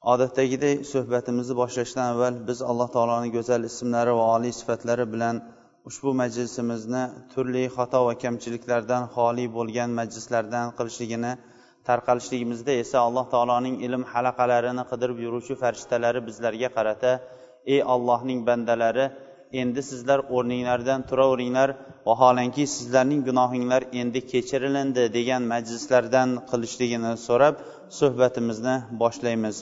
Odatdagidek suhbatimizni boshlashdan avval biz alloh taoloning go'zal ismlari va oliy sifatlari bilan ushbu majlisimizni turli xato va kamchiliklardan xoli bo'lgan majlislardan qilishligini tarqalishligimizda esa alloh taoloning ilm halaqalarini qidirib yuruvchi farishtalari bizlarga qarata ey ollohning bandalari endi sizlar o'rninglardan turaveringlar vaholanki sizlarning gunohinglar endi kechirilindi degan majlislardan qilishligini so'rab suhbatimizni boshlaymiz.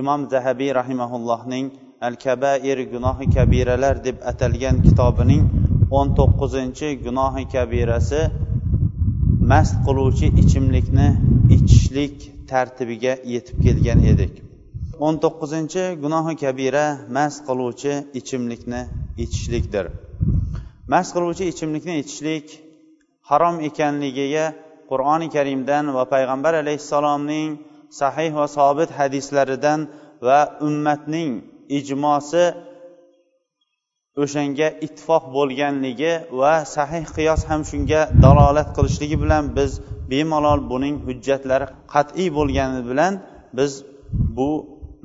Imom zahabiy rahimaullohning al kabair gunohi kabiralar deb atalgan kitobining o'n to'qqizinchi gunohi kabirasi mast qiluvchi ichimlikni ichishlik tartibiga yetib kelgan edik. O'n to'qqizinchi gunohi kabira mast qiluvchi ichimlikni ichishlikdir. Mast qiluvchi ichimlikni ichishlik harom ekanligiga qur'oni karimdan va payg'ambar alayhissalomning sahih va sobit hadislaridan va ummatning ijmosi o'shanga ittifoq bo'lganligi va sahih qiyos ham shunga dalolat qilishligi bilan biz bemalol buning hujjatlari qat'iy bo'lgani bilan biz bu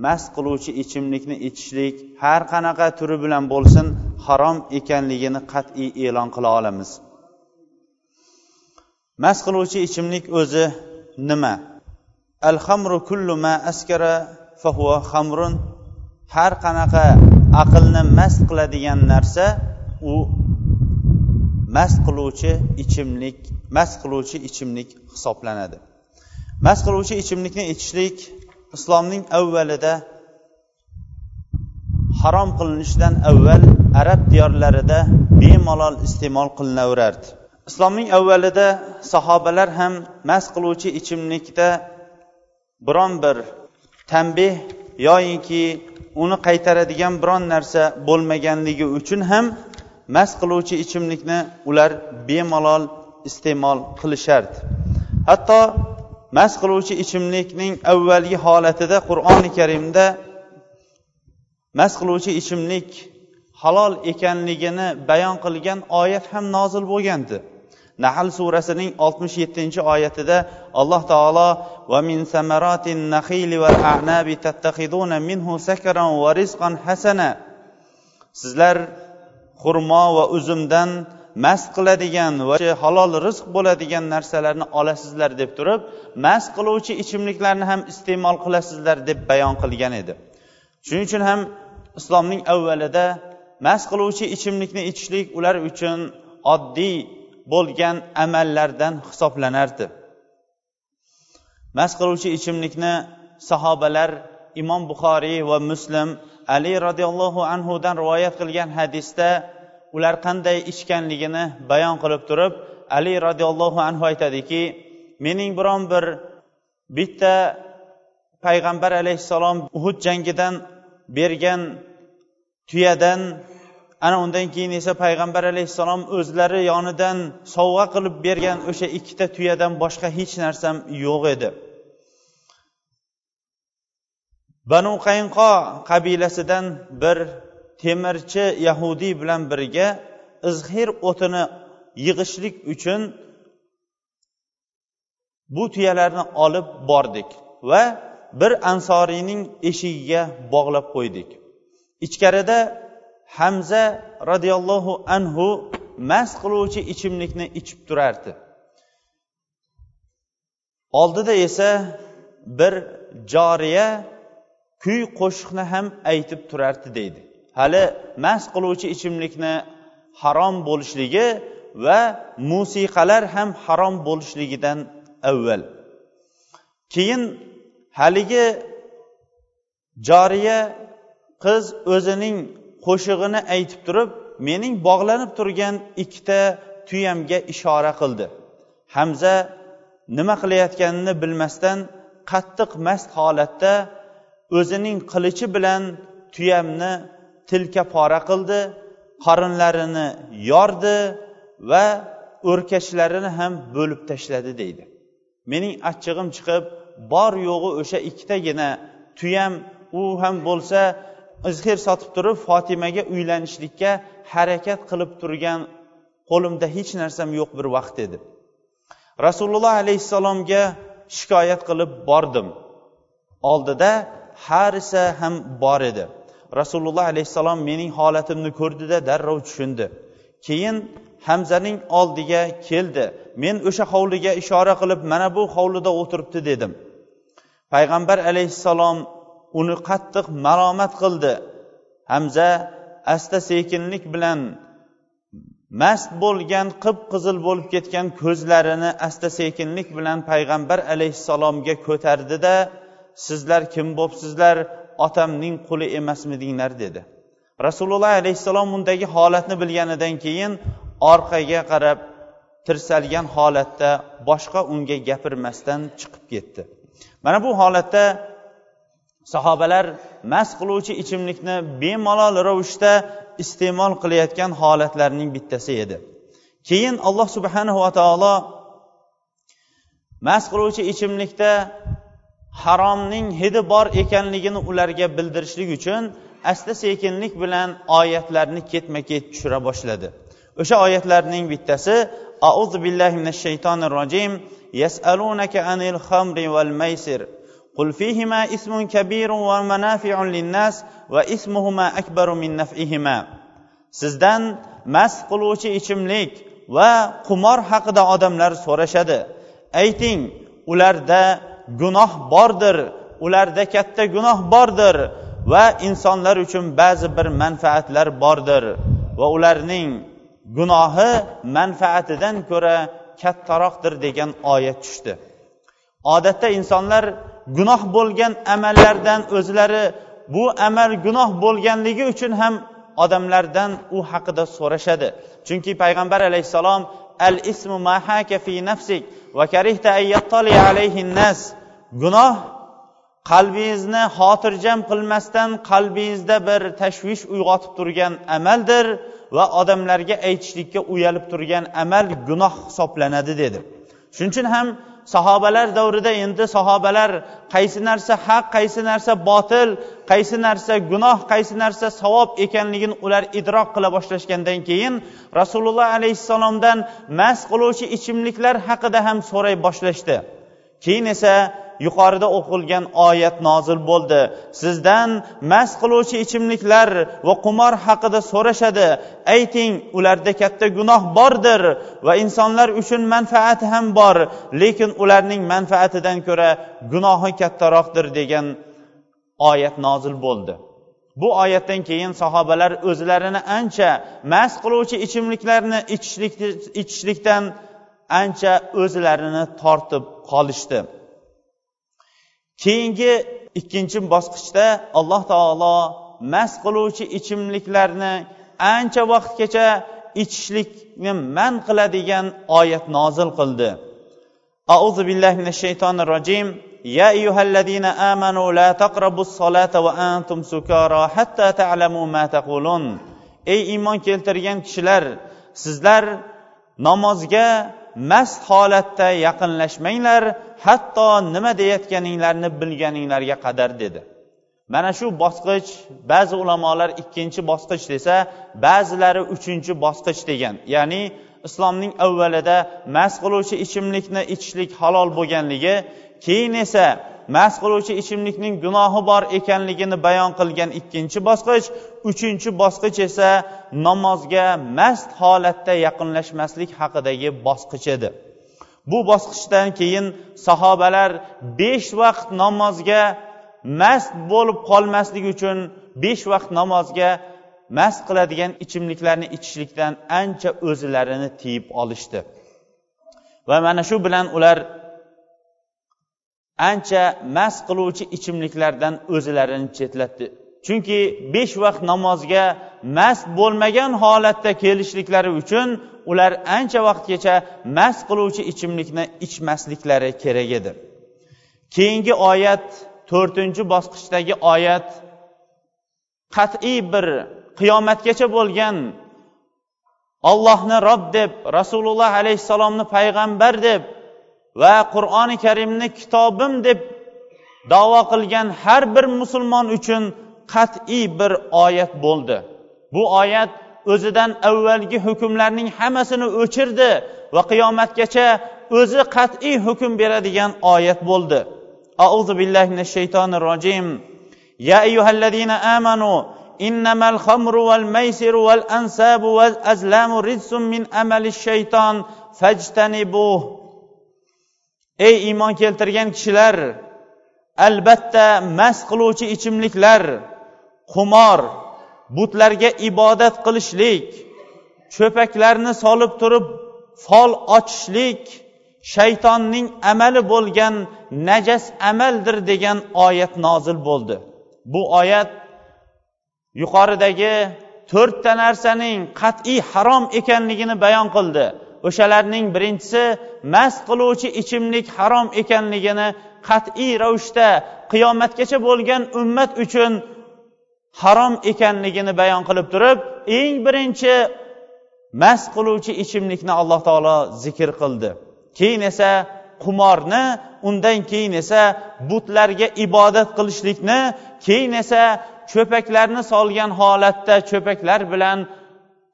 mast qiluvchi ichimlikni ichishlik har qanaqa turi bilan bo'lsin harom ekanligini qat'iy e'lon qila olamiz. Mast qiluvchi ichimlik o'zi nima? Al hamru kullu ma askara fahuva xamrun har qanaqa aqlni mast qiladigan narsa u mast qiluvchi ichimlik mast qiluvchi ichimlik hisoblanadi. Mast qiluvchi ichimlikni ichishlik islomning avvalida harom qilinishidan avval arab diyorlarida bemalol iste'mol qilinaverardi islomning avvalida sahobalar ham mast qiluvchi ichimlikda biron bir tanbeh yoyinki uni qaytaradigan biron narsa bo'lmaganligi uchun ham mast qiluvchi ichimlikni ular bemalol iste'mol qilishardi. Hatto mast qiluvchi ichimlikning avvalgi holatida qur'oni karimda mast qiluvchi ichimlik halol ekanligini bayon qilgan oyat ham nozil bo'lgandi. Nahl surasining oltmish yettinchi oyatida alloh taolo va min samaratin nahili val a'nabi tattaxiduna minhu sakaran va rizqan hasana. Sizlar xurmo va uzumdan mast qiladigan va halol rizq bo'ladigan narsalarni olasizlar deb turib mast qiluvchi ichimliklarni ham iste'mol qilasizlar deb bayon qilgan edi. Shuning uchun ham islomning avvalida mast qiluvchi ichimlikni ichishlik ular uchun oddiy bo'lgan amallardan hisoblanardi. Mast qiluvchi ichimlikni sahobalar imom buxoriy va muslim ali roziyallohu anhudan rivoyat qilgan hadisda ular qanday ichganligini bayon qilib turib ali roziyallohu anhu aytadiki mening biron bir bitta payg'ambar alayhissalom uhud jangidan bergan tuyadan ana undan keyin esa payg'ambar alayhissalom o'zlari yonidan sovg'a qilib bergan o'sha ikkita tuyadan boshqa hech narsam yo'q edi. Banu qaynqo qabilasidan bir temirchi yahudiy bilan birga izhir o'tini yig'ishlik uchun bu tuyalarni olib bordik va bir ansoriyning eshigiga bog'lab qo'ydik. Ichkarida hamza roziyallohu anhu mast qiluvchi ichimlikni ichib turardi. Oldida esa bir joriya kuy qo'shiqni ham aytib turardi deydi. Hali mast qiluvchi ichimlikni harom bo'lishligi va musiqalar ham harom bo'lishligidan avval. Keyin haligi joriya qiz o'zining qo'shig'ini aytib turib mening bog'lanib turgan ikkita tuyamga ishora qildi. Hamza nima qilayotganini bilmasdan qattiq mast holatda o'zining qilichi bilan tuyamni tilka pora qildi qorinlarini yordi va o'rkachlarini ham bo'lib tashladi deydi. Mening achchig'im chiqib bor yo'g'i o'sha ikkitagina tuyam u ham bo'lsa izhir sotib turib fotimaga uylanishlikka harakat qilib turgan qo'limda hech narsam yo'q bir vaqt edi. Rasululloh alayhissalomga shikoyat qilib bordim. Oldida harisa ham bor edi. Rasululloh alayhissalom mening holatimni ko'rdida darrov tushundi. Keyin hamzaning oldiga keldi. Men o'sha hovliga ishora qilib mana bu hovlida o'tiribdi dedim. Payg'ambar alayhissalom uni qattiq malomat qildi. Hamza asta sekinlik bilan mast bo'lgan qip qizil bo'lib ketgan ko'zlarini asta sekinlik bilan payg'ambar alayhissalomga ko'tardida sizlar kim bo'libsizlar otamning quli emasmidinglar? dedi. Rasululloh alayhissalom undagi holatni bilganidan keyin orqaga qarab tirsalgan holatda boshqa unga gapirmasdan chiqib ketdi. Mana bu holatda sahobalar mast qiluvchi ichimlikni bemalol ravishda iste'mol qilayotgan holatlarning bittasi edi. Keyin alloh subhanahu va taolo mast qiluvchi ichimlikda haromning hidi bor ekanligini ularga bildirishlik uchun asta sekinlik bilan oyatlarni ketma ket tushira boshladi. O'sha oyatlarning bittasi auzu billahi minash shaytonir rojim yasalunaka anil xamri val maysir. قل فيهما اسم كبير ومنافع للناس واسمهما أكبر من نفعهما sizdan mast qiluvchi ichimlik va qumor haqida odamlar so'rashadi ayting ularda gunoh bordir ularda katta gunoh bordir va insonlar uchun ba'zi bir manfaatlar bordir va ularning gunohi manfaatidan ko'ra kattaroqdir degan oyat tushdi odatda insonlar gunoh bo'lgan amallardan o'zlari bu amal gunoh bo'lganligi uchun ham odamlardan u haqida so'rashadi. Chunki payg'ambar alayhissalom al ismu mahaka fi nafsik va karihta alayhi nas gunoh qalbingizni xotirjam qilmasdan qalbingizda bir tashvish uyg'otib turgan amaldir va odamlarga aytishlikka uyalib turgan amal gunoh hisoblanadi dedi. Shuning uchun ham sahobalar davrida endi sahobalar qaysi narsa haq qaysi narsa botil qaysi narsa gunoh qaysi narsa savob ekanligini ular idrok qila boshlashgandan keyin rasululloh alayhissalomdan mast qiluvchi ichimliklar haqida ham so'ray boshlashdi. Keyin esa yuqorida o'qilgan oyat nozil bo'ldi. Sizdan mast qiluvchi ichimliklar va qumor haqida so'rashadi. Ayting ularda katta gunoh bordir va insonlar uchun manfaati ham bor lekin ularning manfaatidan ko'ra gunohi kattaroqdir degan oyat nozil bo'ldi. Bu oyatdan keyin sahobalar o'zlarini ancha mast qiluvchi ichimliklarni ichishlikdan ancha o'zlarini tortib qolishdi. keyingi ikkinchi bosqichda alloh taolo mast qiluvchi ichimliklarni ancha vaqtgacha ichishlikni man qiladigan oyat nozil qildi auzu billahi minash shaytonir rojim يا أيها الذين آمنوا لا تقربوا الصلاة وأنتم سكارى حتى تعلموا ما تقولون ey iymon keltirgan kishilar sizlar namozga mast holatda yaqinlashmanglar hatto nima deyayotganinglarni bilganinglarga qadar dedi. Mana shu bosqich ba'zi ulamolar ikkinchi bosqich desa ba'zilari uchinchi bosqich degan. Ya'ni islomning avvalida mast qiluvchi ichimlikni ichishlik halol bo'lganligi keyin esa mast qiluvchi ichimlikning gunohi bor ekanligini bayon qilgan ikkinchi bosqich uchinchi bosqich esa namozga mast holatda yaqinlashmaslik haqidagi bosqich edi. Bu bosqichdan keyin sahobalar besh vaqt namozga mast bo'lib qolmaslik uchun besh vaqt namozga mast qiladigan ichimliklarni ichishlikdan ancha o'zlarini tiyib olishdi. Va mana shu bilan ular ancha mast qiluvchi ichimliklardan o'zlarini chetlatdi. Chunki besh vaqt namozga mast bo'lmagan holatda kelishliklari uchun ular ancha vaqtgacha mast qiluvchi ichimlikni ichmasliklari kerak edi. Keyingi oyat to'rtinchi bosqichdagi oyat qat'iy bir qiyomatgacha bo'lgan ollohni rob deb rasululloh alayhissalomni payg'ambar deb va qur'oni karimni kitobim deb davo qilgan har bir musulmon uchun qat'iy bir oyat bo'ldi bu oyat o'zidan avvalgi hukmlarning hammasini o'chirdi va qiyomatgacha o'zi qat'iy hukm beradigan oyat bo'ldi auzu billahi minash shaytonir rojim ya ayyuhallazina amanu إنما الخمر والميسر والأنساب والأزلام رجس من أمل الشيطان فاجتنبوه ey iymon keltirgan kishilar albatta mast qiluvchi ichimliklar qumor butlarga ibodat qilishlik cho'paklarni solib turib fol ochishlik shaytonning amali bo'lgan najas amaldir degan oyat nozil bo'ldi. Bu oyat yuqoridagi to'rtta narsaning qat'iy harom ekanligini bayon qildi. O'shalarning birinchisi mast qiluvchi ichimlik harom ekanligini qat'iy ravishda qiyomatgacha bo'lgan ummat uchun harom ekanligini bayon qilib turib eng birinchi mast qiluvchi ichimlikni alloh taolo zikr qildi. Keyin esa qumorni undan keyin esa butlarga ibodat qilishlikni keyin esa cho'paklarni solgan holatda cho'paklar bilan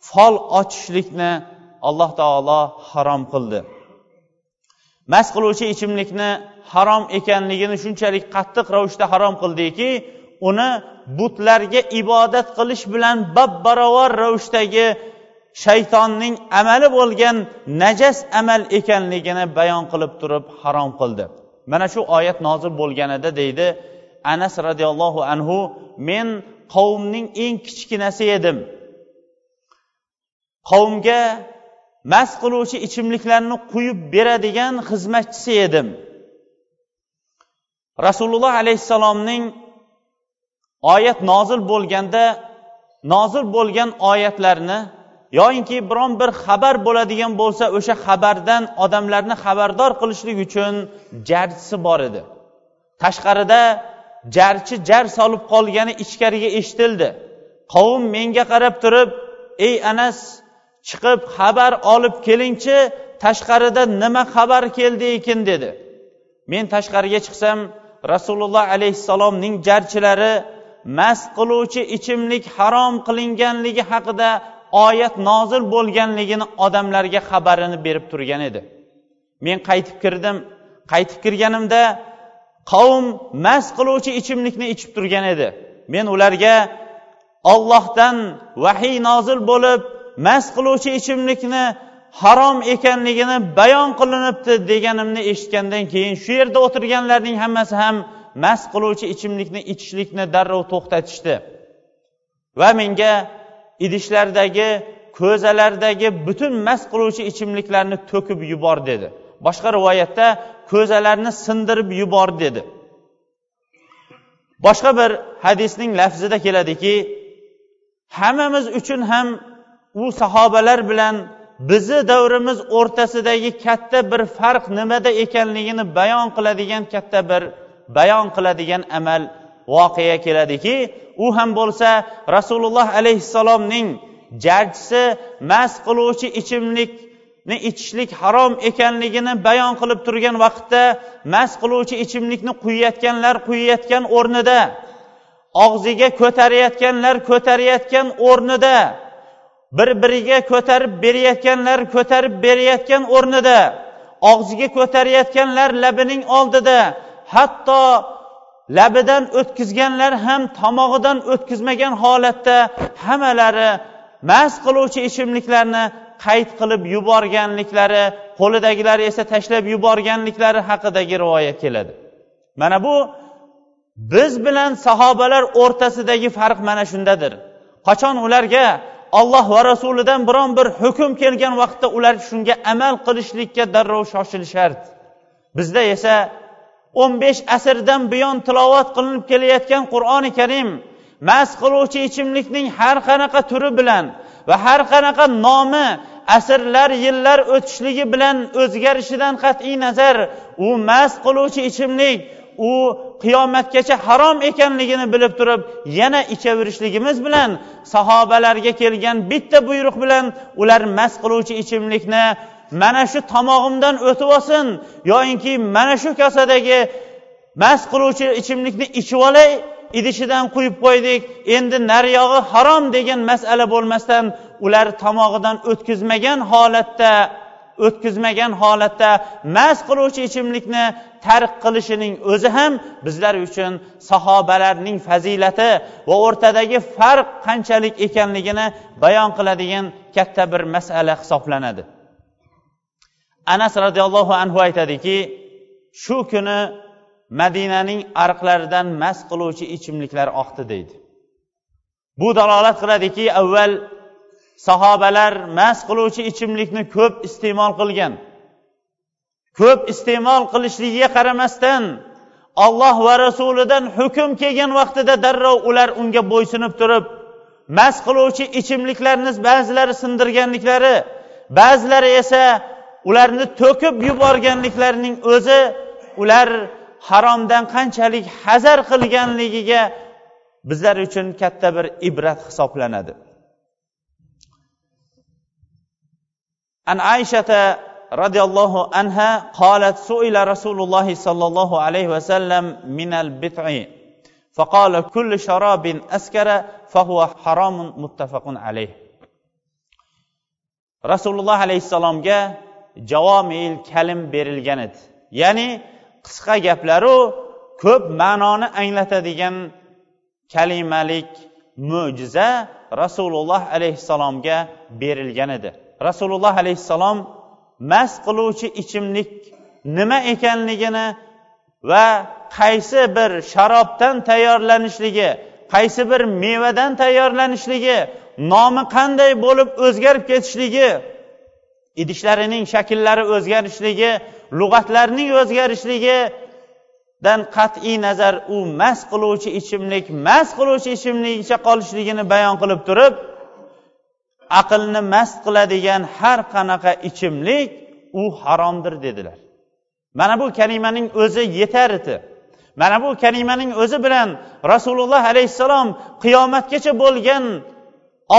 fol ochishlikni alloh taolo harom qildi. Mast qiluvchi ichimlikni harom ekanligini shunchalik qattiq ravishda harom qildiki uni butlarga ibodat qilish bilan bab barobar ravishdagi shaytonning amali bo'lgan najas amal ekanligini bayon qilib turib harom qildi. Mana shu oyat nozil bo'lganida deydi anas roziyallohu anhu men qavmning eng kichkinasi edim. Qavmga mast qiluvchi ichimliklarni quyib beradigan xizmatchisi edim. Rasululloh alayhissalomning oyat nozil bo'lganda nozil bo'lgan oyatlarni yoyinki biron bir xabar bo'ladigan bo'lsa o'sha xabardan odamlarni xabardor qilishlik uchun jarchisi bor edi. Tashqarida jarchi jar solib qolgani ichkariga eshitildi. Qavm menga qarab turib ey anas chiqib xabar olib kelingchi tashqarida nima xabar keldi ekan dedi. Men tashqariga chiqsam rasululloh alayhissalomning jarchilari mast qiluvchi ichimlik harom qilinganligi haqida oyat nozil bo'lganligini odamlarga xabarini berib turgan edi. Men qaytib kirdim. Qaytib kirganimda qavm mast qiluvchi ichimlikni ichib turgan edi. Men ularga ollohdan vahiy nozil bo'lib mast qiluvchi ichimlikni harom ekanligini bayon qilinibdi deganimni eshitgandan keyin shu yerda o'tirganlarning hammasi ham mast qiluvchi ichimlikni ichishlikni darrov to'xtatishdi. Va menga idishlardagi ko'zalardagi butun mast qiluvchi ichimliklarni to'kib yubor dedi. Boshqa rivoyatda ko'zalarni sindirib yubor dedi. Boshqa bir hadisning lafzida keladiki hammamiz uchun ham u sahobalar bilan bizni davrimiz o'rtasidagi katta bir farq nimada ekanligini bayon qiladigan katta bir bayon qiladigan amal voqea keladiki u ham bo'lsa rasululloh alayhissalomning jarchisi mast qiluvchi ichimlikni ichishlik harom ekanligini bayon qilib turgan vaqtda mast qiluvchi ichimlikni quyayotganlar quyayotgan o'rnida og'ziga ko'tarayotganlar ko'tarayotgan o'rnida bir biriga ko'tarib berayotganlar ko'tarib berayotgan o'rnida og'ziga ko'tarayotganlar labining oldida hatto labidan o'tkazganlar ham tomog'idan o'tkazmagan holatda hammalari mast qiluvchi ichimliklarni qayd qilib yuborganliklari qo'lidagilari esa tashlab yuborganliklari haqidagi rivoyat keladi. Mana bu biz bilan sahobalar o'rtasidagi farq mana shundadir. Qachon ularga olloh va rasulidan biron bir hukm kelgan vaqtda ular shunga amal qilishlikka darrov shoshilishardi bizda esa o'n besh asrdan buyon tilovat qilinib kelayotgan qur'oni karim mast qiluvchi ichimlikning har qanaqa turi bilan va har qanaqa nomi asrlar yillar o'tishligi bilan o'zgarishidan qat'iy nazar u mast qiluvchi ichimlik u qiyomatgacha harom ekanligini bilib turib yana ichaverishligimiz bilan sahobalarga kelgan bitta buyruq bilan ular mast qiluvchi ichimlikni mana shu tomog'imdan o'tib olsin yoyinki mana shu kosadagi mast qiluvchi ichimlikni ichib olay idishidan quyib qo'ydik. Endi nariyog'i harom degan masala bo'lmasdan ular tomog'idan o'tkazmagan holatda o'tkazmagan holatda mast qiluvchi ichimlikni tark qilishining o'zi ham bizlar uchun sahobalarning fazilati va o'rtadagi farq qanchalik ekanligini bayon qiladigan katta bir masala hisoblanadi. Anas roziyallohu anhu aytadiki shu kuni madinaning ariqlaridan mast qiluvchi ichimliklar oqdi deydi. Bu dalolat qiladiki avval sahobalar mast qiluvchi ichimlikni ko'p iste'mol qilgan. Ko'p iste'mol qilishligiga qaramasdan olloh va rasulidan hukm kelgan vaqtida darrov ular unga bo'ysunib turib mast qiluvchi ichimliklarni ba'zilari sindirganliklari ba'zilari esa ularni to'kib yuborganliklarining o'zi ular haromdan qanchalik hazar qilganligiga bizlar uchun katta bir ibrat hisoblanadi. an aishata roziyallohu anha qolat suila rasululloh sollallohu alayhi vasallam minal bit'i فقال كل شراب أسكر فهو حرام متفق عليه rasululloh alayhissalomga javomil kalim berilgan edi ya'ni qisqa gaplaru ko'p ma'noni anglatadigan kalimalik mo'jiza rasululloh alayhissalomga berilgan edi Rasululloh alayhissalom mast qiluvchi ichimlik nima ekanligini va qaysi bir sharobdan tayyorlanishligi qaysi bir mevadan tayyorlanishligi nomi qanday bo'lib o'zgarib ketishligi idishlarining shakllari o'zgarishligi lug'atlarning o'zgarishligidan qat'iy nazar u mast qiluvchi ichimlik mast qiluvchi ichimlikcha qolishligini bayon qilib turib aqlni mast qiladigan har qanaqa ichimlik u haromdir dedilar. Mana bu kalimaning o'zi yetar edi mana bu kalimaning o'zi bilan rasululloh alayhissalom qiyomatgacha bo'lgan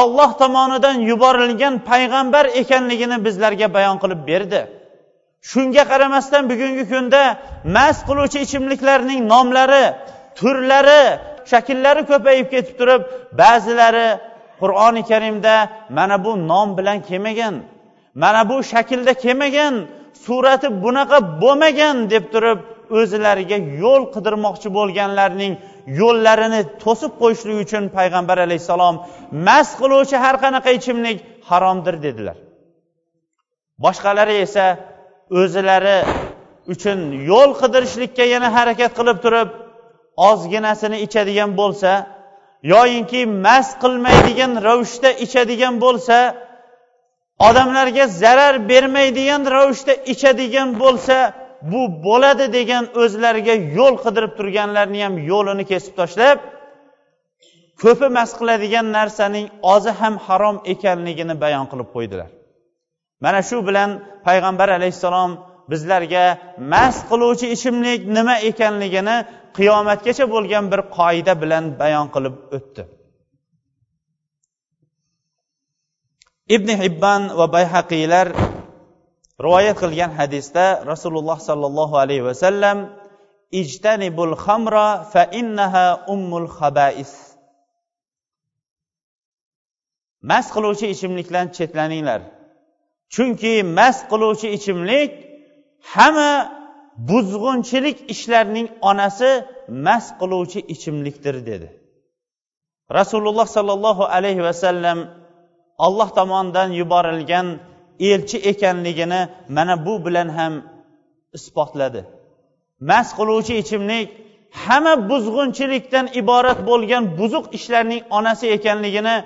olloh tomonidan yuborilgan payg'ambar ekanligini bizlarga bayon qilib berdi. Shunga qaramasdan bugungi kunda mast qiluvchi ichimliklarning nomlari turlari shakllari ko'payib ketib turib ba'zilari qur'oni karimda mana bu nom bilan kelmagan mana bu shaklda kelmagan surati bunaqa bo'lmagan deb turib o'zlariga yo'l qidirmoqchi bo'lganlarning yo'llarini to'sib qo'yishlik uchun payg'ambar alayhissalom mast qiluvchi har qanaqa ichimlik haromdir dedilar. Boshqalari esa o'zilari uchun yo'l qidirishlikka yana harakat qilib turib ozginasini ichadigan bo'lsa yoyinki mast qilmaydigan ravishda ichadigan bo'lsa odamlarga zarar bermaydigan ravishda ichadigan bo'lsa bu bo'ladi degan o'zlariga yo'l qidirib turganlarni ham yo'lini kesib tashlab ko'pi mast qiladigan narsaning ozi ham harom ekanligini bayon qilib qo'ydilar. Mana shu bilan payg'ambar alayhissalom bizlarga mast qiluvchi ichimlik nima ekanligini qiyomatgacha bo'lgan bir qoida bilan bayon qilib o'tdi. Ibn hibban va bayhaqiylar rivoyat qilgan hadisda rasululloh sollallohu alayhi vasallam ijtanibul xamra fa innaha ummul xabais mast qiluvchi ichimlikdan chetlaninglar chunki mast qiluvchi ichimlik hamma buzg'unchilik ishlarning onasi mast qiluvchi ichimlikdir dedi. Rasululloh sollallohu alayhi vasallam alloh tomonidan yuborilgan elchi ekanligini mana bu bilan ham isbotladi. Mast qiluvchi ichimlik hamma buzg'unchilikdan iborat bo'lgan buzuq ishlarning onasi ekanligini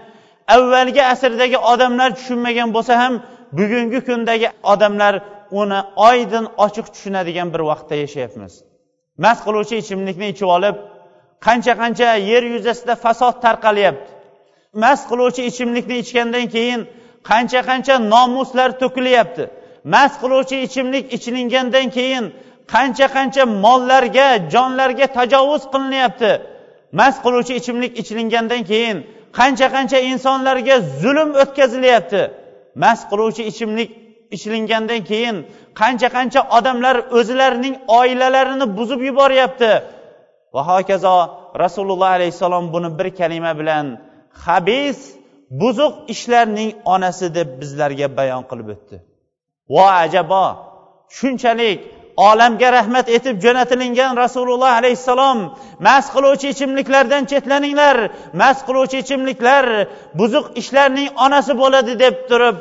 avvalgi asrdagi odamlar tushunmagan bo'lsa ham bugungi kundagi odamlar uni oydin ochiq tushunadigan bir vaqtda yashayapmiz. Mast qiluvchi ichimlikni ichib olib qancha qancha yer yuzasida fasod tarqalyapti. Mast qiluvchi ichimlikni ichgandan keyin qancha qancha nomuslar to'kilyapti. Mast qiluvchi ichimlik ichilingandan keyin qancha qancha mollarga jonlarga tajovuz qilinyapti. Mast qiluvchi ichimlik ichilingandan keyin qancha qancha insonlarga zulm o'tkazilyapti. Mast qiluvchi ichimlik ichilingandan keyin qancha qancha odamlar o'zlarining oilalarini buzib yuboryapti. Va hokazo rasululloh alayhissalom buni bir kalima bilan habis buzuq ishlarning onasi deb bizlarga bayon qilib o'tdi. Vo ajabo shunchalik olamga rahmat etib jo'natilingan rasululloh alayhissalom mast qiluvchi ichimliklardan chetlaninglar mast qiluvchi ichimliklar buzuq ishlarning onasi bo'ladi deb turib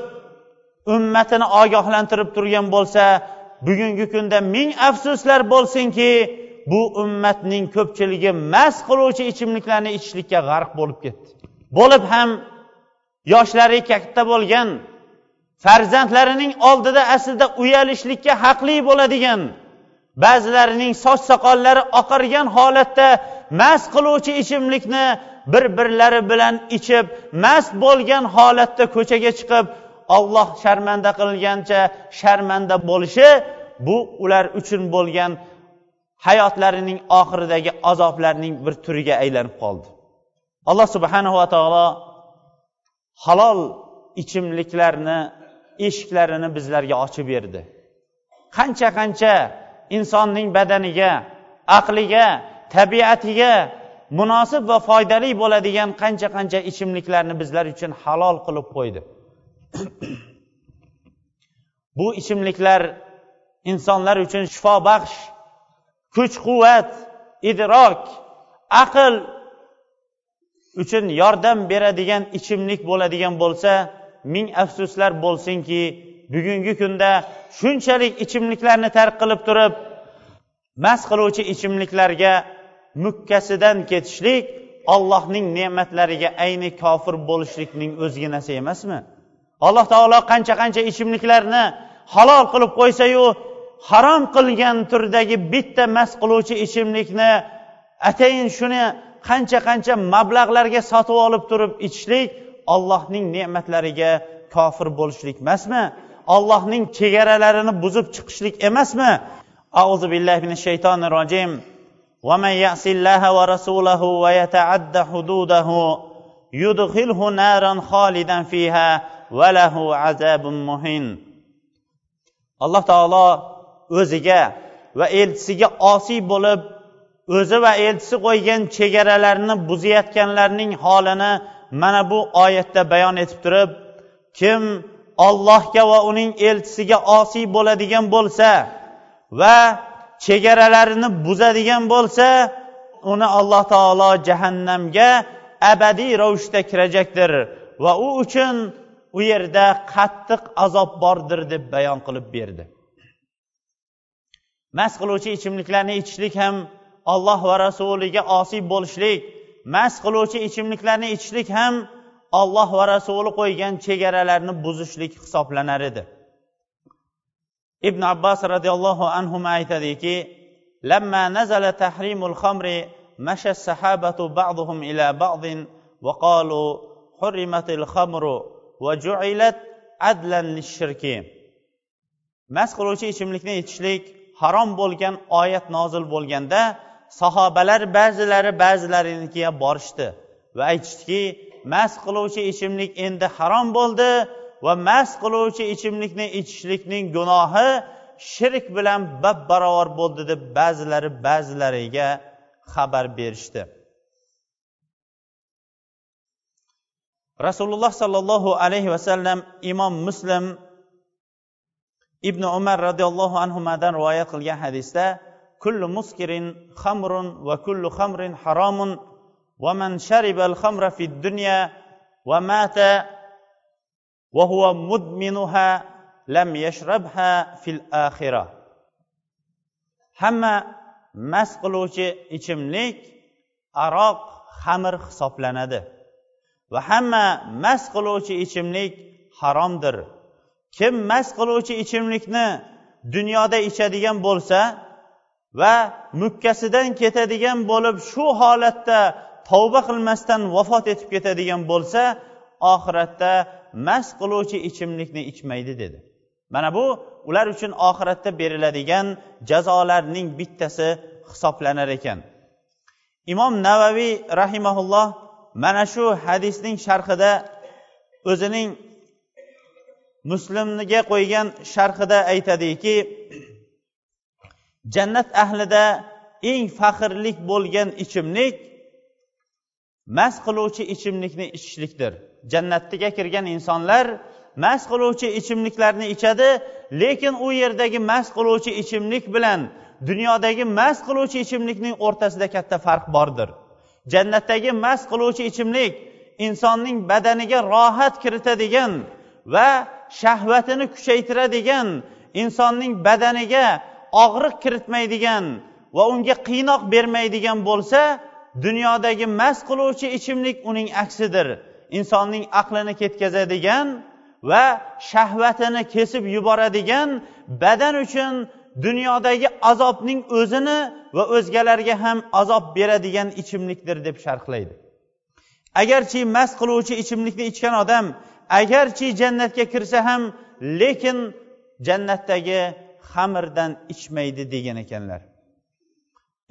ummatini ogohlantirib turgan bo'lsa bugungi kunda ming afsuslar bo'lsinki bu ummatning ko'pchiligi mast qiluvchi ichimliklarni ichishlikka g'arq bo'lib ketdi. Bo'lib ham yoshlari katta bo'lgan farzandlarining oldida aslida uyalishlikka haqli bo'ladigan ba'zilarining soch soqollari oqargan holatda mast qiluvchi ichimlikni bir birlari bilan ichib mast bo'lgan holatda ko'chaga chiqib olloh sharmanda qilgancha sharmanda bo'lishi bu ular uchun bo'lgan hayotlarining oxiridagi azoblarning bir turiga aylanib qoldi. Alloh subhanava taolo halol ichimliklarni eshiklarini bizlarga ochib berdi. Qancha qancha insonning badaniga aqliga tabiatiga munosib va foydali bo'ladigan qancha qancha ichimliklarni bizlar uchun halol qilib qo'ydi. Bu ichimliklar insonlar uchun shifobaxsh kuch quvvat idrok aql uchun yordam beradigan ichimlik bo'ladigan bo'lsa ming afsuslar bo'lsinki bugungi kunda shunchalik ichimliklarni tark qilib turib mast qiluvchi ichimliklarga mukkasidan ketishlik ollohning ne'matlariga ayni kofir bo'lishlikning o'zginasi emasmi? alloh taolo qancha qancha ichimliklarni halol qilib qo'ysayu harom qilgan turdagi bitta mast qiluvchi ichimlikni atayin shuni qancha qancha mablag'larga sotib olib turib ichishlik ollohning ne'matlariga kofir bo'lishlik emasmi ollohning chegaralarini buzib chiqishlik emasmi auzu billahi minash shaytonir rojim ومن يعص الله ورسوله ويتعد حدوده يدخله نارا خالدا فيها valahu azabun muhin alloh taolo o'ziga va elchisiga osiy bo'lib o'zi va elchisi qo'ygan chegaralarni buzayotganlarning holini mana bu oyatda bayon etib turib kim ollohga va uning elchisiga osiy bo'ladigan bo'lsa va chegaralarini buzadigan bo'lsa uni alloh taolo jahannamga abadiy ravishda kirajakdir va u uchun u yerda qattiq azob bordir deb bayon qilib berdi mast qiluvchi ichimliklarni ichishlik ham olloh va rasuliga osiy bo'lishlik mast qiluvchi ichimliklarni ichishlik ham olloh va rasuli qo'ygan chegaralarni buzishlik hisoblanar edi ibn abbos roziyallohu anhu aytadiki لما نزل تحريم الخمر مشى السحابة بعضهم إلى بعض وقالوا حرمت الخمر وجعلت عدلا للشرك mast qiluvchi ichimlikni ichishlik harom bo'lgan oyat nozil bo'lganda sahobalar ba'zilari ba'zilarinikiga borishdi va aytishdiki mast qiluvchi ichimlik endi harom bo'ldi va mast qiluvchi ichimlikni ichishlikning gunohi shirk bilan bab barobar bo'ldi deb ba'zilari ba'zilariga xabar berishdi. rasululloh sollallohu alayhi vasallam imom muslim ibn umar roziyallohu anhudan rivoyat qilgan hadisda kullu muskirin xamrun va kullu xamrin haromun ومن شرب الخمر في الدنيا ومات وهو مدمنها لم يشربها في الآخرة hamma mast qiluvchi ichimlik aroq xamir hisoblanadi va hamma mast qiluvchi ichimlik haromdir. Kim mast qiluvchi ichimlikni dunyoda ichadigan bo'lsa va mukkasidan ketadigan bo'lib shu holatda tavba qilmasdan vafot etib ketadigan bo'lsa oxiratda mast qiluvchi ichimlikni ichmaydi dedi. Mana bu ular uchun oxiratda beriladigan jazolarning bittasi hisoblanar ekan. Imom navaviy rahimaulloh mana shu hadisning sharhida o'zining muslimga qo'ygan sharhida aytadiki jannat ahlida eng faxrlik bo'lgan ichimlik mast qiluvchi ichimlikni ichishlikdir. Jannatga kirgan insonlar mast qiluvchi ichimliklarni ichadi lekin u yerdagi mast qiluvchi ichimlik bilan dunyodagi mast qiluvchi ichimlikning o'rtasida katta farq bordir. Jannatdagi mast qiluvchi ichimlik insonning badaniga rohat kiritadigan va shahvatini kuchaytiradigan insonning badaniga og'riq kiritmaydigan va unga qiynoq bermaydigan bo'lsa dunyodagi mast qiluvchi ichimlik uning aksidir. Insonning aqlini ketkazadigan va shahvatini kesib yuboradigan badan uchun dunyodagi azobning o'zini va o'zgalarga ham azob beradigan ichimlikdir deb sharhlaydi. Agarchi mast qiluvchi ichimlikni ichgan odam agarchi jannatga kirsa ham lekin jannatdagi xamirdan ichmaydi degan ekanlar.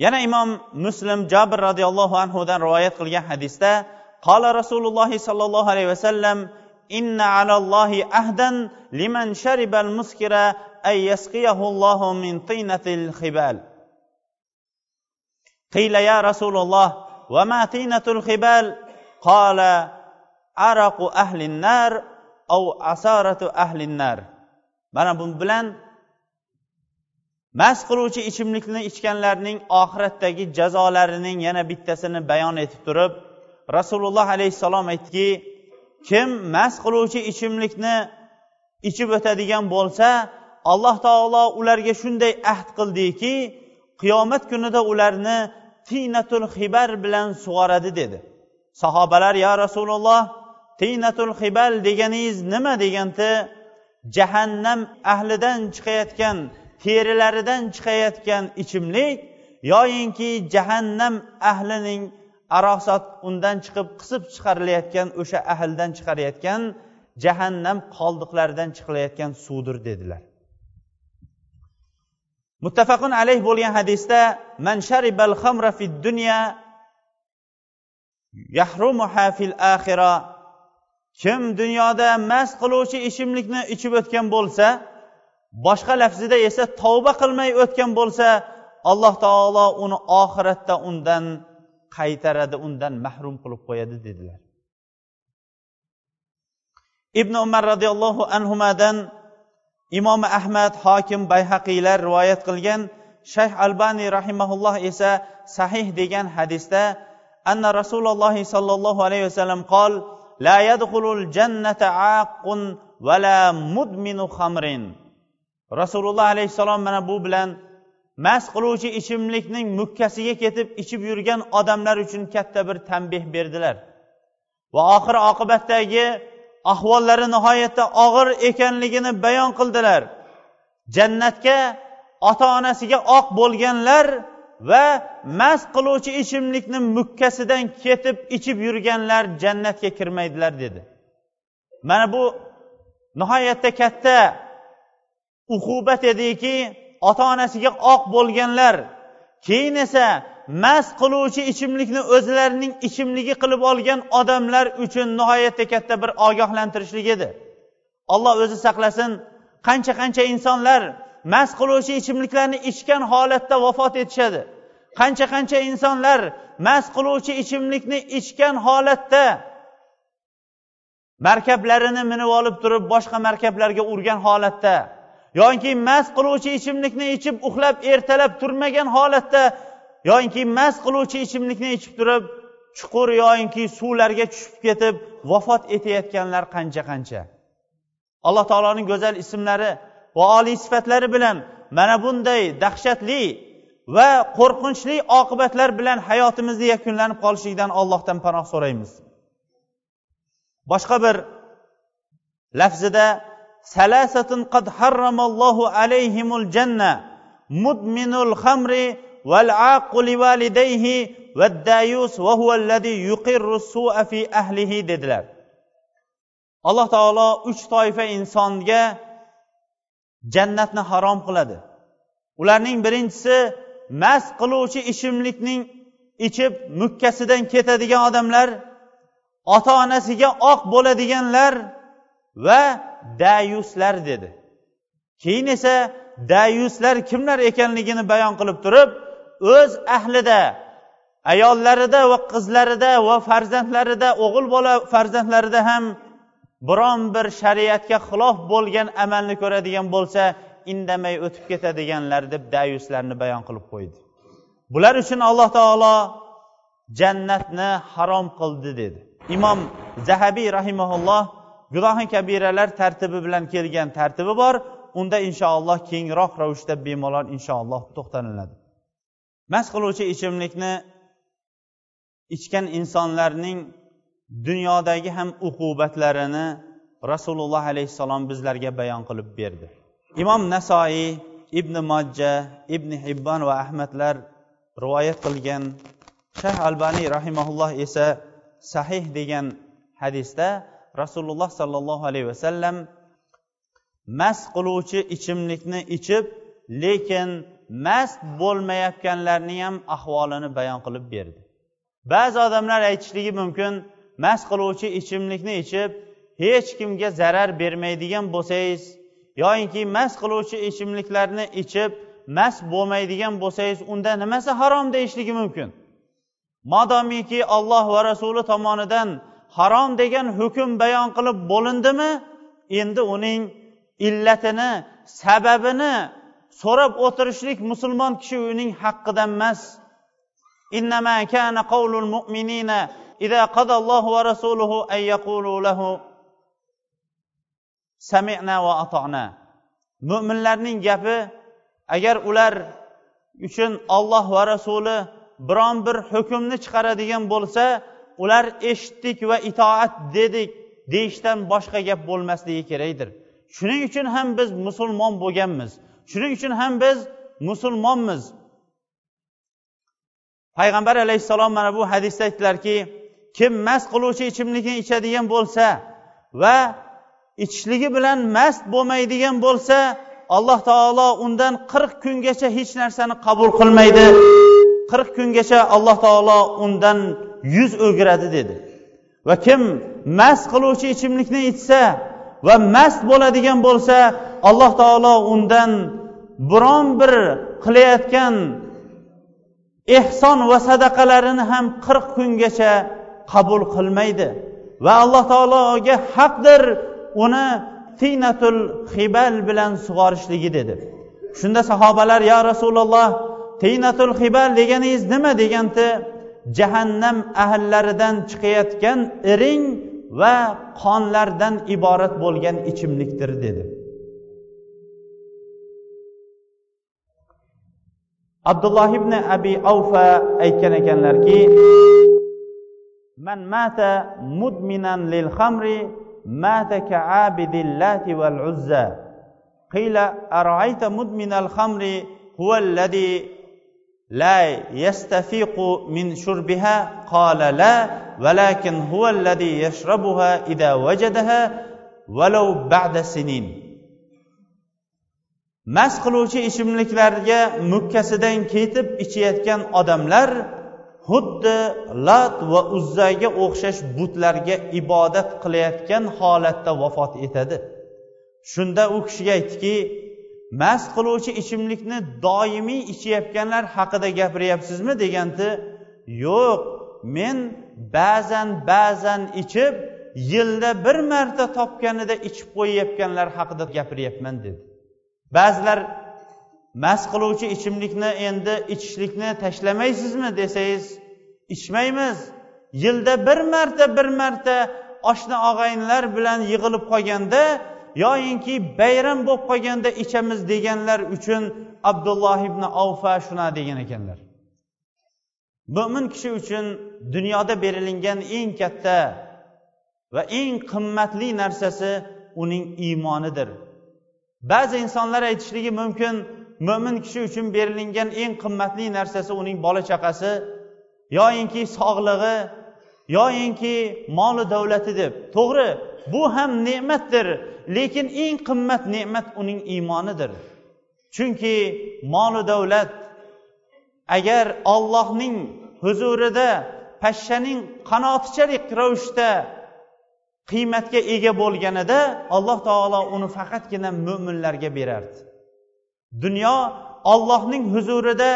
Yana imom muslim jabir roziyallohu anhudan rivoyat qilgan hadisda qola rasululloh sollallohu alayhi vasallam inna alallohi ahdan liman sharibal muskira ay yasqiyahu allohu min tinatil khibal قيل يا رسول الله وما طينة الخبال قال عرق أهل النار أو عصارة أهل النار mana bu bilan mast qiluvchi ichimlikni ichganlarning oxiratdagi jazolarining yana bittasini bayon etib turib rasululloh alayhissalom aytdiki kim mast qiluvchi ichimlikni ichib o'tadigan bo'lsa alloh taolo ularga shunday ahd qildiki qiyomat kunida ularni tiynatul xibar bilan sug'oradi dedi. Sahobalar yo rasululloh tiynatul xibal deganingiz nima deganda? Jahannam ahlidan chiqayotgan terilaridan chiqayotgan ichimlik yoyinki jahannam ahlining arosat undan chiqib qisib chiqarilayotgan o'sha ahldan chiqarayotgan jahannam qoldiqlaridan chiqilayotgan suvdir dedilar. Muttafaqun alayh bo'lgan hadisda man sharibal xamra fid dunya yahrumuha fil axira kim dunyoda mast qiluvchi ichimlikni ichib o'tgan bo'lsa boshqa lafzida esa tavba qilmay o'tgan bo'lsa alloh taolo uni oxiratda undan qaytaradi undan mahrum qilib qo'yadi dedilar. Ibn umar roziyallohu anhudan imom ahmad hokim bayhaqiylar rivoyat qilgan shayx albaniy rahimaulloh esa sahih degan hadisda anna rasululloh sollallohu alayhi vasallam qol la yadxulul jannata aqun vala mudminu xamrin rasululloh alayhissalom mana bu bilan mast qiluvchi ichimlikning mukkasiga ketib ichib yurgan odamlar uchun katta bir tanbeh berdilar. Va oxir oqibatdagi ahvollari nihoyatda og'ir ekanligini bayon qildilar. Jannatga ota onasiga oq bo'lganlar va mast qiluvchi ichimlikni mukkasidan ketib ichib yurganlar jannatga kirmaydilar dedi. Mana bu nihoyatda katta uqubat ediki ota onasiga oq bo'lganlar keyin esa mast qiluvchi ichimlikni o'zlarining ichimligi qilib olgan odamlar uchun nihoyatda katta bir ogohlantirishlik edi. Alloh o'zi saqlasin qancha qancha insonlar mast qiluvchi ichimliklarni ichgan holatda vafot etishadi. Qancha qancha insonlar mast qiluvchi ichimlikni ichgan holatda markablarini minib olib turib boshqa markablarga urgan holatda yoki mast qiluvchi ichimlikni ichib uxlab ertalab turmagan holatda yoyinki mast qiluvchi ichimlikni ichib turib chuqur yoyinki suvlarga tushib ketib vafot etayotganlar qancha qancha. Alloh taoloning go'zal ismlari va oliy sifatlari bilan mana bunday dahshatli va qo'rqinchli oqibatlar bilan hayotimizni yakunlanib qolishligidan allohdan panoh so'raymiz. Boshqa bir lafzida salasatun qad harramallohu alayhimul janna mudminul xamri val aqu livalidayhi vaddayus va huwa yuqirru su'a fi ahlihi dedilar. Alloh taolo uch toifa insonga jannatni harom qiladi. Ularning birinchisi mast qiluvchi ichimlikning ichib mukkasidan ketadigan odamlar ota onasiga oq bo'ladiganlar va dayuslar dedi. Keyin esa dayuslar kimlar ekanligini bayon qilib turib o'z ahlida ayollarida va qizlarida va farzandlarida o'g'il bola farzandlarida ham biron bir shariatga xilof bo'lgan amalni ko'radigan bo'lsa indamay o'tib ketadiganlar deb dayuslarni bayon qilib qo'ydi. Bular uchun alloh taolo jannatni harom qildi dedi. Imom zahabiy rahimaulloh gunohi kabiralar tartibi bilan kelgan tartibi bor. Unda inshaalloh kengroq ravishda bemalol inshaalloh to'xtaliladi mast qiluvchi ichimlikni ichgan insonlarning dunyodagi ham uqubatlarini rasululloh alayhissalom bizlarga bayon qilib berdi. Imom nasoiy ibn mojja ibn hibbon va ahmadlar rivoyat qilgan shayx albaniy rahimaulloh esa sahih degan hadisda rasululloh sollallohu alayhi vasallam mast qiluvchi ichimlikni ichib lekin mast bo'lmayotganlarni ham ahvolini bayon qilib berdi. Ba'zi odamlar aytishligi mumkin mast qiluvchi ichimlikni ichib hech kimga zarar bermaydigan bo'lsangiz yoyinki mast qiluvchi ichimliklarni ichib mast bo'lmaydigan bo'lsangiz unda nimasi harom deyishligi mumkin? Modomiki olloh va rasuli tomonidan harom degan hukm bayon qilib bo'lindimi? Endi uning illatini sababini so'rab o'tirishlik musulmon kishi uning haqqidan emas إنما كان قول المؤمنين إذا قضى الله ورسوله أن يقولوا له سمعنا وأطعنا mo'minlarning gapi agar ular uchun olloh va rasuli biron bir hukmni chiqaradigan bo'lsa ular eshitdik va itoat dedik deyishdan boshqa gap bo'lmasligi kerakdir shuning uchun ham biz musulmon bo'lganmiz Shuning uchun ham biz musulmonmiz. Payg'ambar alayhissalom mana bu hadisda aytdilarki kim mast qiluvchi ichimlikni ichadigan bo'lsa va ichishligi bilan mast bo'lmaydigan bo'lsa alloh taolo undan qirq kungacha hech narsani qabul qilmaydi. Qirq kungacha alloh taolo undan yuz o'giradi dedi. Va kim mast qiluvchi ichimlikni ichsa va mast bo'ladigan bo'lsa alloh taolo undan biron bir qilayotgan ehson va sadaqalarini ham qirq kungacha qabul qilmaydi. Va alloh taologa haqdir uni tinatul hibal bilan sug'orishligi dedi. Shunda sahobalar yo rasululloh tinatul hibal deganingiz nima? deganda jahannam ahllaridan chiqayotgan iring va qonlardan iborat bo'lgan ichimlikdir dedi. abdulloh ibn abi avfa aytgan ekanlarki man mata mudminan lil khamri mata ka'abidillati wal uzza qila ara'ayta mudminal khamri huwa alladhi لا يستفيق من شربها قال لا ولكن هو الذي يشربها إذا وجدها ولو بعد سنين mast qiluvchi ichimliklarga mukkasidan ketib ichayotgan odamlar xuddi lat va uzzaga o'xshash butlarga ibodat qilayotgan holatda vafot etadi. Shunda u kishiga aytdiki mast qiluvchi ichimlikni doimiy ichayotganlar haqida gapiryapsizmi? deganda yo'q men ba'zan ba'zan ichib yilda bir marta topganida ichib qo'yayotganlar haqida gapiryapman dedi. Ba'zilar mast qiluvchi ichimlikni endi ichishlikni tashlamaysizmi desangiz ichmaymiz. Yilda bir marta bir marta oshna og'aynilar bilan yig'ilib qolganda yoyinki bayram bo'lib qolganda ichamiz deganlar uchun abdulloh ibn avfa shuna degan ekanlar. Mo'min kishi uchun dunyoda berilingan eng katta va eng qimmatli narsasi uning iymonidir ba'zi insonlar aytishligi mumkin mo'min kishi uchun berilingan eng qimmatli narsasi uning bola chaqasi yoyinki sog'lig'i yoyinki moli davlati deb. To'g'ri bu ham ne'matdir lekin eng qimmat ne'mat uning iymonidir chunki molu davlat agar ollohning huzurida pashshaning qanotichalik ravishda qiymatga ega bo'lganida alloh taolo uni faqatgina mo'minlarga berardi. Dunyo ollohning huzurida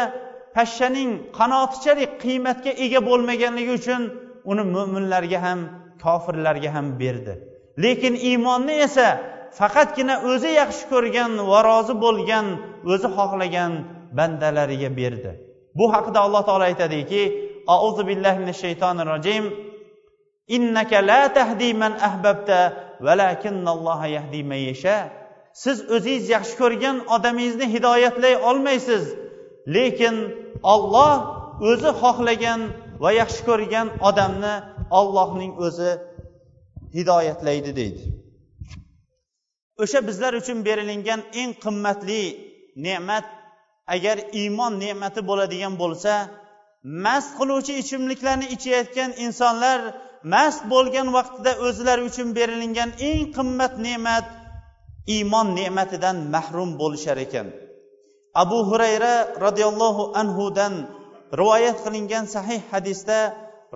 pashshaning qanotichalik qiymatga ega bo'lmaganligi uchun uni mo'minlarga ham kofirlarga ham berdi. Lekin iymonni esa faqatgina o'zi yaxshi ko'rgan va rozi bo'lgan o'zi xohlagan bandalariga berdi. Bu haqida alloh taolo aytadiki auzu billahi minash shaytonir rojim. Innaka la tahdi man ahbabta valakinnalloha yahdi man yasha. Siz o'zingiz yaxshi ko'rgan odamingizni hidoyatlay olmaysiz. Lekin olloh o'zi xohlagan va yaxshi ko'rgan odamni ollohning o'zi hidoyatlaydi deydi. O'sha bizlar uchun berilingan eng qimmatli ne'mat agar iymon ne'mati bo'ladigan bo'lsa mast qiluvchi ichimliklarni ichayotgan insonlar mast bo'lgan vaqtida o'zlari uchun berilingan eng qimmat ne'mat iymon ne'matidan mahrum bo'lishar ekan. Abu hurayra roziyallohu anhudan rivoyat qilingan sahih hadisda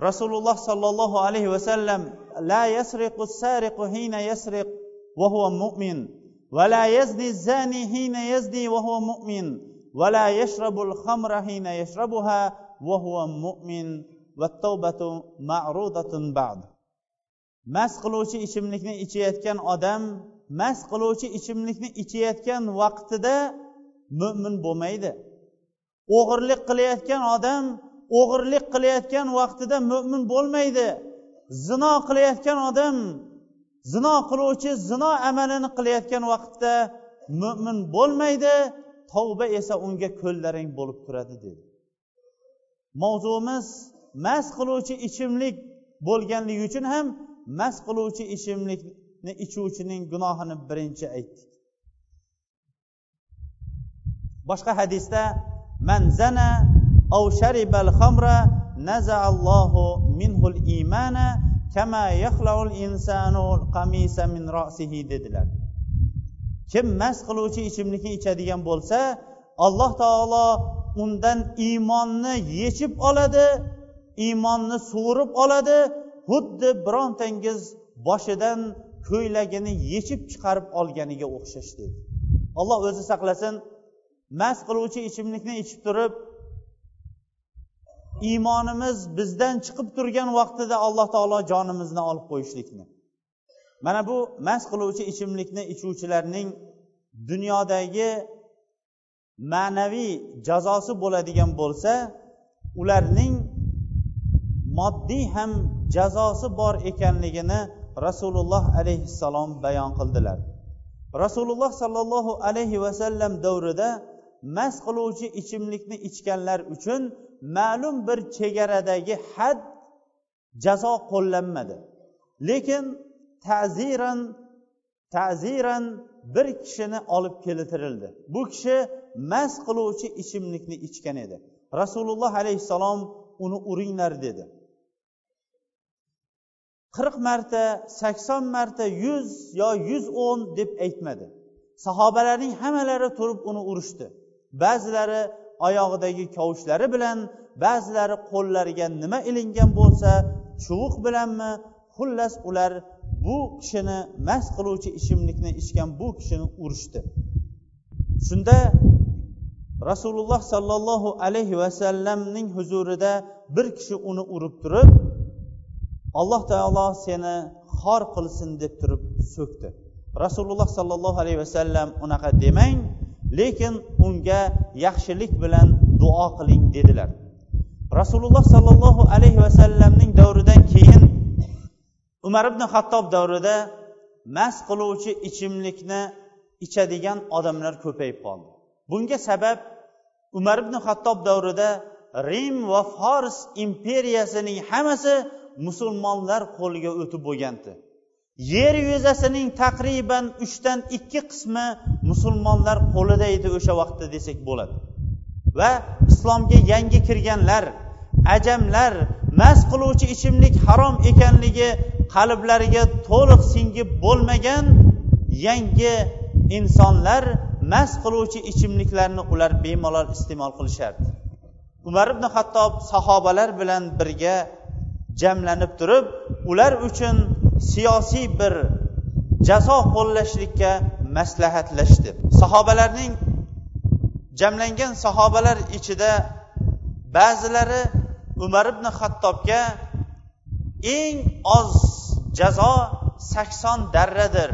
rasululloh sollallohu alayhi vasallam la yasriqu sariqu hina yasriq va huwa mu'min va la yazni zani hina yazni va huwa mu'min va la yashrabu al-khamra hina yashrabuha va huwa mu'min. Va ma'rudatun ba'd mast qiluvchi ichimlikni ichayotgan odam mast qiluvchi ichimlikni ichayotgan vaqtida mo'min bo'lmaydi. O'g'irlik qilayotgan odam o'g'irlik qilayotgan vaqtida mo'min bo'lmaydi. Zino qilayotgan odam zino qiluvchi zino amalini qilayotgan vaqtda mo'min bo'lmaydi tavba esa unga ko'llaring bo'lib turadi dedi. Mavzuimiz mast qiluvchi ichimlik bo'lganligi uchun ham mast qiluvchi ichimlikni ichuvchining gunohini birinchi aytdik. Boshqa hadisda man zana aw sharibal khamra nazaallohu minhul imana kama yaxlaul insanu qamisa min rosihi dedilar. Kim mast qiluvchi ichimlikni ichadigan bo'lsa alloh taolo undan iymonni yechib oladi iymonni sug'urib oladi xuddi birontangiz boshidan ko'ylagini yechib chiqarib olganiga o'xshash dedi. Alloh o'zi saqlasin mast qiluvchi ichimlikni ichib turib iymonimiz bizdan chiqib turgan vaqtida alloh taolo jonimizni olib qo'yishlikni. Mana bu mast qiluvchi ichimlikni ichuvchilarning dunyodagi ma'naviy jazosi bo'ladigan bo'lsa ularning moddiy ham jazosi bor ekanligini rasululloh alayhissalom bayon qildilar. Rasululloh sollallohu alayhi vasallam davrida mast qiluvchi ichimlikni ichganlar uchun ma'lum bir chegaradagi had jazo qo'llanmadi. Lekin ta'ziran ta'ziran bir kishini olib keltirildi bu kishi mast qiluvchi ichimlikni ichgan edi. Rasululloh alayhissalom uni uringlar dedi. Qirq marta sakson marta yuz yo yuz o'n deb aytmadi. Sahobalarning hammalari turib uni urishdi. Ba'zilari oyog'idagi kovushlari bilan ba'zilari qo'llariga nima ilingan bo'lsa chuviq bilanmi xullas ular bu kishini mast qiluvchi ichimlikni ichgan bu kishini urishdi. Shunda rasululloh sollallohu alayhi vasallamning huzurida bir kishi uni urib turib alloh taolo seni xor qilsin deb turib so'kdi. Rasululloh sollallohu alayhi vasallam unaqa demang lekin unga yaxshilik bilan duo qiling dedilar. Rasululloh sollallohu alayhi vasallamning davridan keyin umar ibn xattob davrida mast qiluvchi ichimlikni ichadigan odamlar ko'payib qoldi. Bunga sabab umar ibn xattob davrida rim va fors imperiyasining hammasi musulmonlar qo'liga o'tib bo'lgandi yer yuzasining taqriban uchdan ikki qismi musulmonlar qo'lida edi o'sha vaqtda desak bo'ladi. Va islomga yangi kirganlar ajamlar mast qiluvchi ichimlik harom ekanligi qalblariga to'liq singib bo'lmagan yangi insonlar mast qiluvchi ichimliklarni ular bemalol iste'mol qilishardi. Umar ibn hattob sahobalar bilan birga jamlanib turib ular uchun siyosiy bir jazo qo'llashlikka maslahatlashdi. Sahobalarning jamlangan sahobalar ichida ba'zilari umar ibn hattobga eng oz jazo sakson darradir.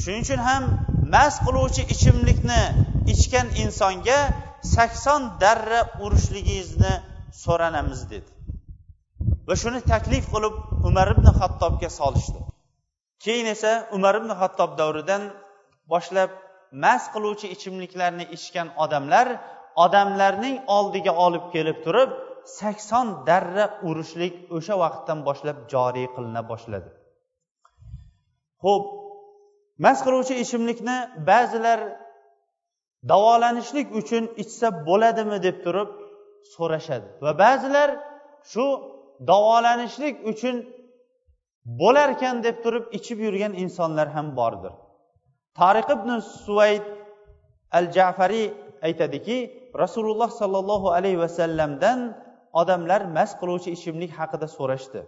Shuning uchun ham mast qiluvchi ichimlikni ichgan insonga sakson darra urishligingizni so'ranamiz dedi. Va shuni taklif qilib umar ibn hattobga solishdi. Keyin esa umar ibn hattob davridan boshlab mast qiluvchi ichimliklarni ichgan odamlar odamlarning oldiga olib kelib turib sakson darra urishlik o'sha vaqtdan boshlab joriy qilina boshladi. Ho'p mast qiluvchi ichimlikni ba'zilar davolanishlik uchun ichsa bo'ladimi deb turib so'rashadi va ba'zilar shu davolanishlik uchun bo'larkan deb turib ichib yurgan insonlar ham bordir. Tariq ibn suvayd al jafariy aytadiki rasululloh sollallohu alayhi vasallamdan odamlar mast qiluvchi ichimlik haqida so'rashdi.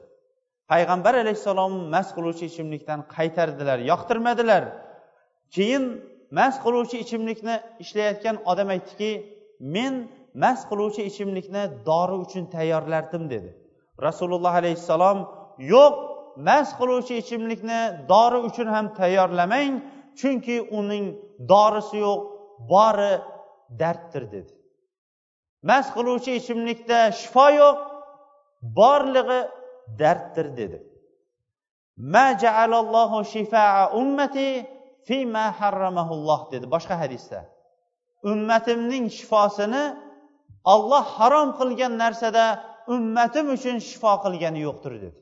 Payg'ambar alayhissalom mast qiluvchi ichimlikdan qaytardilar yoqtirmadilar. Keyin mast qiluvchi ichimlikni ishlayotgan odam aytdiki men mast qiluvchi ichimlikni dori uchun tayyorlardim dedi. Rasululloh alayhissalom yo'q mast qiluvchi ichimlikni dori uchun ham tayyorlamang chunki uning dorisi yo'q bori darddir dedi. Mast qiluvchi ichimlikda shifo yo'q borlig'i darddir dedi. Ma jaalallohu shifaa ummati fima harramahulloh dedi boshqa hadisda. Ummatimning shifosini olloh harom qilgan narsada ummatim uchun shifo qilgani yo'qdir dedi.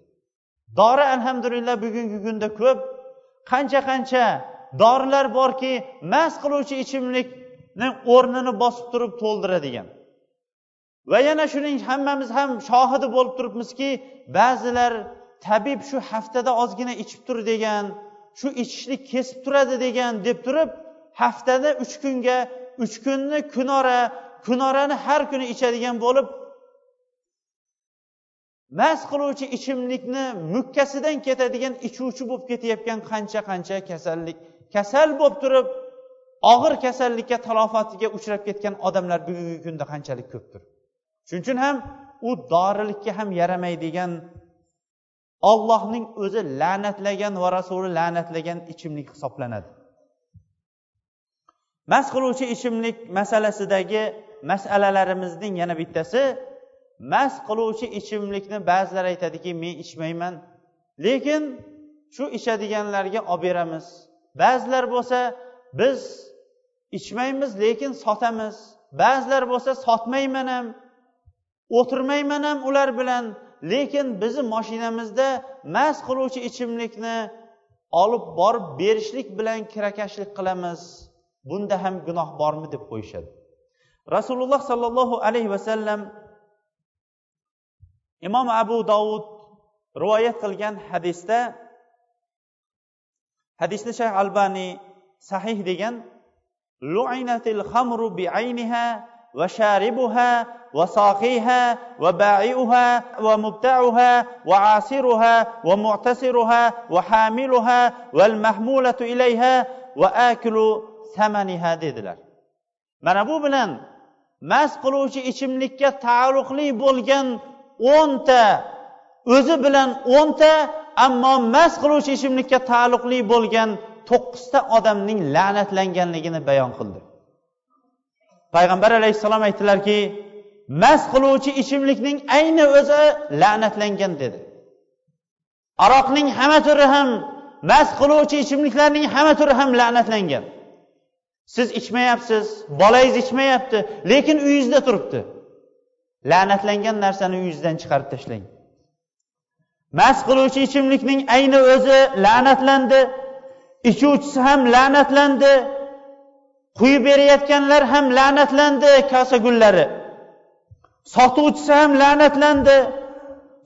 Dori alhamdulillah bugungi kunda ko'p. Qancha qancha dorilar borki mast qiluvchi ichimlikni o'rnini bosib turib to'ldiradigan. Va yana shuning hammamiz ham shohidi bo'lib turibmizki ba'zilar tabib shu haftada ozgina ichib tur degan shu ichishlik kesib turadi degan deb turib haftada uch kunga uch kunni kunora kunorani har kuni ichadigan bo'lib mast qiluvchi ichimlikni mukkasidan ketadigan ichuvchi bo'lib ketayotgan qancha qancha kasallik. Kasal bo'lib turib og'ir kasallikka talofatiga uchrab ketgan odamlar bugungi kunda qanchalik ko'pdir. Shuning uchun ham u dorilikka ham yaramaydigan ollohning o'zi la'natlagan va rasuli la'natlagan ichimlik hisoblanadi. Mast qiluvchi ichimlik masalasidagi masalalarimizning yana bittasi mast qiluvchi ichimlikni ba'zilar aytadiki men ichmayman. Lekin shu ichadiganlarga olib beramiz. Ba'zilar bo'lsa biz ichmaymiz lekin sotamiz. Ba'zilar bo'lsa sotmayman ham o'tirmayman ham ular bilan. Lekin bizni moshinamizda mast qiluvchi ichimlikni olib borib berishlik bilan kirakashlik qilamiz. Bunda ham gunoh bormi deb qo'yishadi. Rasululloh sollallohu alayhi vasallam imom abu dovud rivoyat qilgan hadisda hadisni shayx albaniy sahih degan luinatil xamru biayniha وشاربها وصاغيها وباعئها ومبتعها وعاصرها ومعتصرها وحاملها المحمولة إليها و آكل ثمنها ديدلر من أبو بلن ماس قلوش إشملك تعالق لي o'nta o'zi bilan o'nta ammo mast qiluvchi ichimlikka taalluqli bo'lgan to'qqizta odamning la'natlanganligini bayon qildi. Payg'ambar alayhissalom aytdilarki mast qiluvchi ichimlikning ayni o'zi la'natlangan dedi. Aroqning hamma turi ham mast qiluvchi ichimliklarning hamma turi ham la'natlangan. Siz ichmayapsiz bolangiz ichmayapti lekin uyingizda turibdi. La'natlangan narsani uyingizdan chiqarib tashlang. Mast qiluvchi ichimlikning ayni o'zi la'natlandi ichuvchisi ham la'natlandi quyib berayotganlar ham la'natlandi kosa gullari. Sotuvchisi ham la'natlandi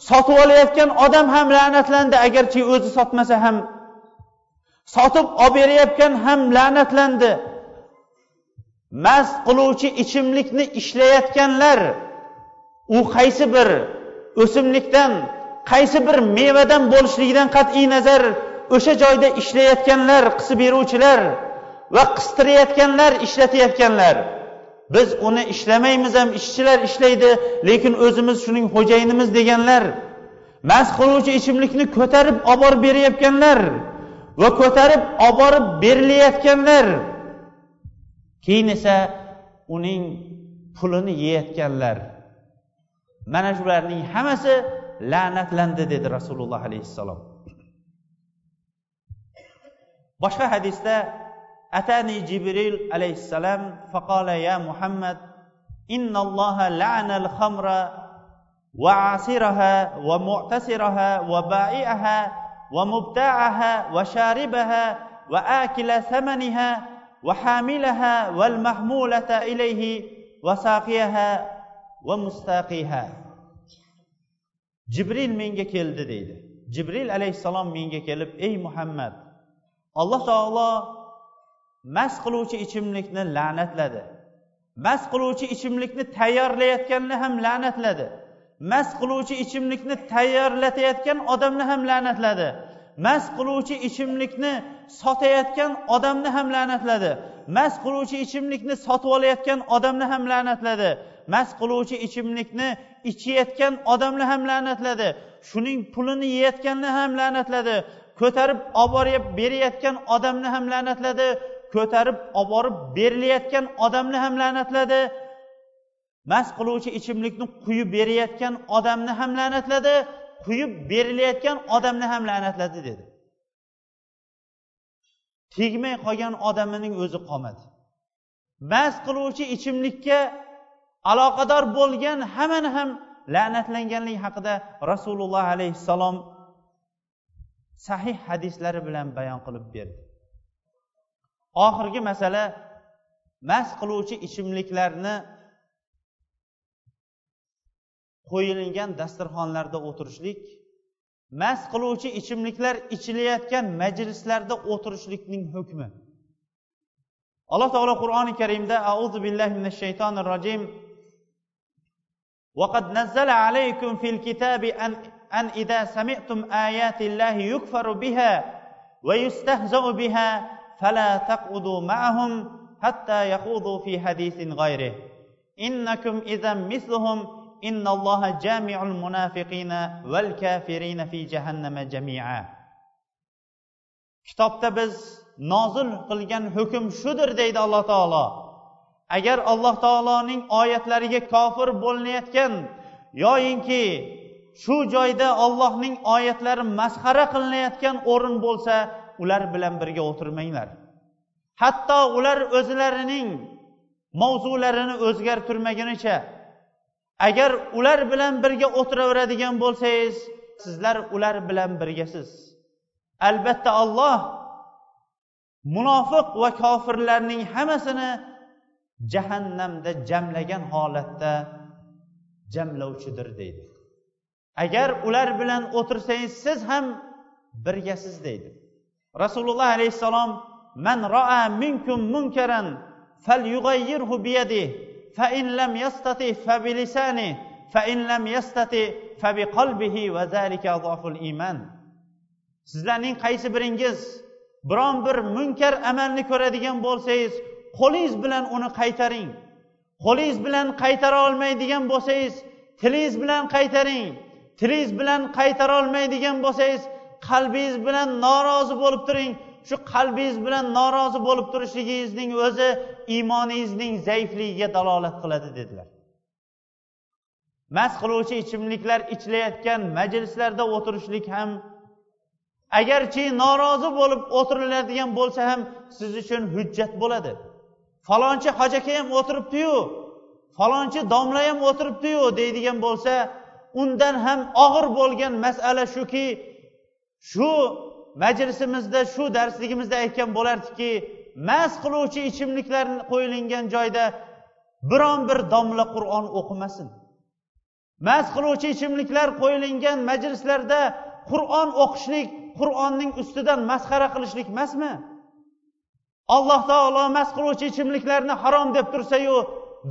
sotib olayotgan odam ham la'natlandi agarchi o'zi sotmasa ham. Sotib olib berayotgan ham la'natlandi. Mast qiluvchi ichimlikni ishlayotganlar u qaysi bir o'simlikdan qaysi bir mevadan bo'lishligidan qat'iy nazar o'sha joyda ishlayotganlar qisib beruvchilar va qistirayotganlar ishlatayotganlar biz uni ishlamaymiz ham ishchilar ishlaydi lekin o'zimiz shuning xo'jayinimiz deganlar mast qiluvchi ichimlikni ko'tarib olib borib berayotganlar va ko'tarib olib borib berilayotganlar. Keyin esa uning pulini yeyotganlar. Mana shularning hammasi la'natlandi dedi rasululloh alayhissalom boshqa hadisda atani jibril alayhissalom faqola ya muhammad innalloha la'anal khamra va asiraha va mu'tasiraha va ba'iaha va mubta'aha va sharibaha va akila thamaniha va hamilaha val mahmulata ilayhi va saqiyaha va mustaqiha. Jibril menga keldi deydi. Jibril alayhissalom menga kelib ey muhammad alloh taolo mast qiluvchi ichimlikni la'natladi. Mast qiluvchi ichimlikni tayyorlayotganni ham la'natladi. Mast qiluvchi ichimlikni tayyorlatayotgan odamni ham la'natladi. Mast qiluvchi ichimlikni sotayotgan odamni ham la'natladi. Mast qiluvchi ichimlikni sotib olayotgan odamni ham la'natladi. Mast qiluvchi ichimlikni ichayotgan odamni ham la'natladi. Shuning pulini yeyotganni ham la'natladi. Ko'tarib olib borib berayotgan odamni ham la'natladi. Ko'tarib olib borib berilayotgan odamni ham la'natladi. Mast qiluvchi ichimlikni quyib berayotgan odamni ham la'natladi. Quyib berilayotgan odamni ham la'natladi dedi. Tegmay qolgan odamining o'zi qolmadi mast qiluvchi ichimlikka aloqador bo'lgan hammani ham la'natlanganligi haqida rasululloh alayhissalom sahih hadislari bilan bayon qilib berdi. Oxirgi masala mast qiluvchi ichimliklarni qo'yilgan dasturxonlarda o'tirishlik mast qiluvchi ichimliklar ichilayotgan majlislarda o'tirishlikning hukmi. Alloh taolo qur'oni karimda auzu billahi minash shaytonir rojim وقد نزل عليكم في الكتاب أن, أن إذا سمعتم آيات الله يكفر بها ويستهزأ بها فلا تقعدوا معهم حتى يخوضوا في حديث غيره. إنكم إذا مثلهم innalloha jamiul munafiqina val kafirina fi jahannama jamia kitobda biz nozil qilgan hukm shudir deydi alloh taolo. Agar alloh taoloning oyatlariga kofir bo'linayotgan yoyinki shu joyda ollohning oyatlari masxara qilinayotgan o'rin bo'lsa ular bilan birga o'tirmanglar. Hatto ular o'zlarining mavzularini o'zgartirmagunicha agar ular bilan birga o'tiraveradigan bo'lsangiz sizlar ular bilan birgasiz. Albatta olloh munofiq va kofirlarning hammasini jahannamda jamlagan holatda jamlovchidir deydi. Agar ular bilan o'tirsangiz siz ham birgasiz deydi. Rasululloh alayhissalom man roa minkum munkaran falyughayyirhu biyadi fa in lam yastati fa bilisanihi fa in lam yastati fa bi qalbihi va zalika adhaful iman. Sizlarning qaysi biringiz biron bir munkar amalni ko'radigan bo'lsangiz qo'lingiz bilan uni qaytaring. Qo'lingiz bilan qaytara olmaydigan bo'lsangiz tilingiz bilan qaytaring. Tilingiz bilan qaytara olmaydigan bo'lsangiz qalbingiz bilan norozi bo'lib turing. Shu qalbingiz bilan norozi bo'lib turishligingizning o'zi iymoningizning zaifligiga dalolat qiladi dedilar. Mast qiluvchi ichimliklar ichilayotgan majlislarda o'tirishlik ham agarchi norozi bo'lib o'tiriladigan bo'lsa ham siz uchun hujjat bo'ladi. Falonchi hojaka ham o'tiribdiyu. Falonchi domla ham o'tiribdiyu deydigan bo'lsa undan ham og'ir bo'lgan masala shuki shu majlisimizda shu darsligimizda aytgan bo'lardikki mast qiluvchi ichimliklar qo'yilgan joyda biron bir domla qur'on o'qimasin. Mast qiluvchi ichimliklar qo'yilgan majlislarda qur'on o'qishlik qur'onning ustidan masxara qilishlik emasmi? Alloh taolo mast qiluvchi ichimliklarni harom deb tursayu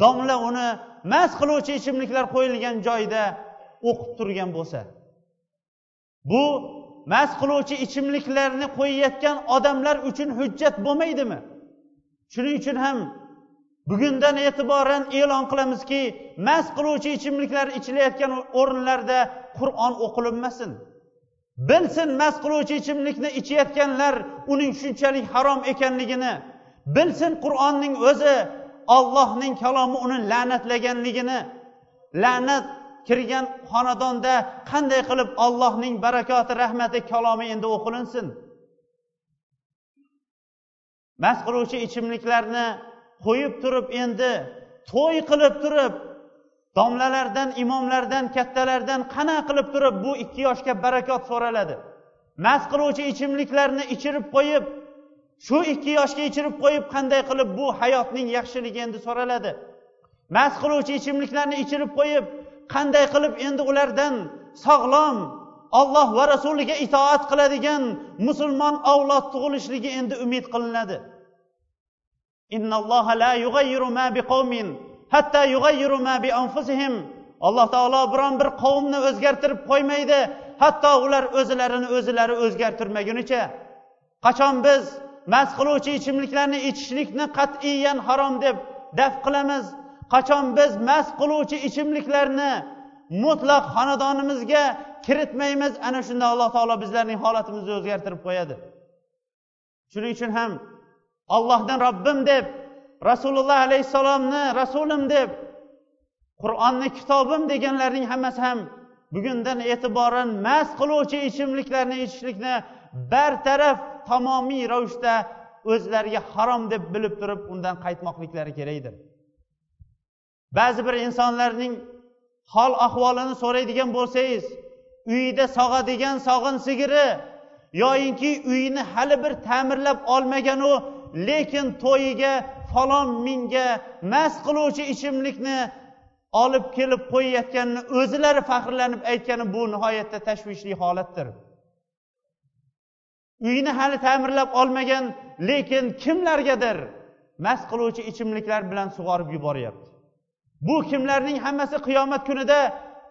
domla uni mast qiluvchi ichimliklar qo'yilgan joyda o'qib turgan bo'lsa. Bu mast qiluvchi ichimliklarni qo'yayotgan odamlar uchun hujjat bo'lmaydimi? Shuning uchun ham bugundan e'tiboran e'lon qilamizki mast qiluvchi ichimliklar ichilayotgan o'rinlarda qur'on o'qilinmasin. Bilsin mast qiluvchi ichimlikni ichayotganlar uning shunchalik harom ekanligini. Bilsin qur'onning o'zi ollohning kalomi uni la'natlaganligini. La'nat kirgan xonadonda qanday qilib ollohning barakoti rahmati kalomi endi o'qilinsin? Mast qiluvchi ichimliklarni qo'yib turib endi to'y qilib turib domlalardan imomlardan kattalardan qanaqa qilib turib bu ikki yoshga barakot so'raladi. Mast qiluvchi ichimliklarni ichirib qo'yib shu ikki yoshga ichirib qo'yib qanday qilib bu hayotning yaxshiligi endi so'raladi. Mast qiluvchi ichimliklarni ichirib qo'yib qanday qilib endi ulardan sog'lom olloh va rasuliga itoat qiladigan musulmon avlod tug'ilishligi endi umid qilinadi. Alloh taolo biron bir qavmni o'zgartirib qo'ymaydi. Hatto ular o'zlarini o'zlari o'zgartirmagunicha. Qachon biz mast qiluvchi ichimliklarni ichishlikni qat'iyan harom deb daf qilamiz? Qachon biz mast qiluvchi ichimliklarni mutlaq xonadonimizga kiritmaymiz? Ana shunda alloh taolo bizlarning holatimizni o'zgartirib qo'yadi. Shuning uchun ham ollohdan robbim deb rasululloh alayhissalomni rasulim deb qur'onni kitobim deganlarning hammasi ham bugundan e'tiboran mast qiluvchi ichimliklarni ichishlikni bartaraf tamomiy ravishda o'zlariga harom deb bilib turib undan qaytmoqliklari kerakdir. Ba'zi bir insonlarning hol ahvolini so'raydigan bo'lsangiz uyida sog'adigan sog'in sigiri yoyinki uyini hali bir ta'mirlab olmaganu lekin to'yiga falon minga mast qiluvchi ichimlikni olib kelib qo'yayotganini o'zilari faxrlanib aytgani bu nihoyatda tashvishli holatdir. Uyni hali ta'mirlab olmagan lekin kimlargadir mast qiluvchi ichimliklar bilan sug'orib yuboryapti. Bu kimlarning hammasi qiyomat kunida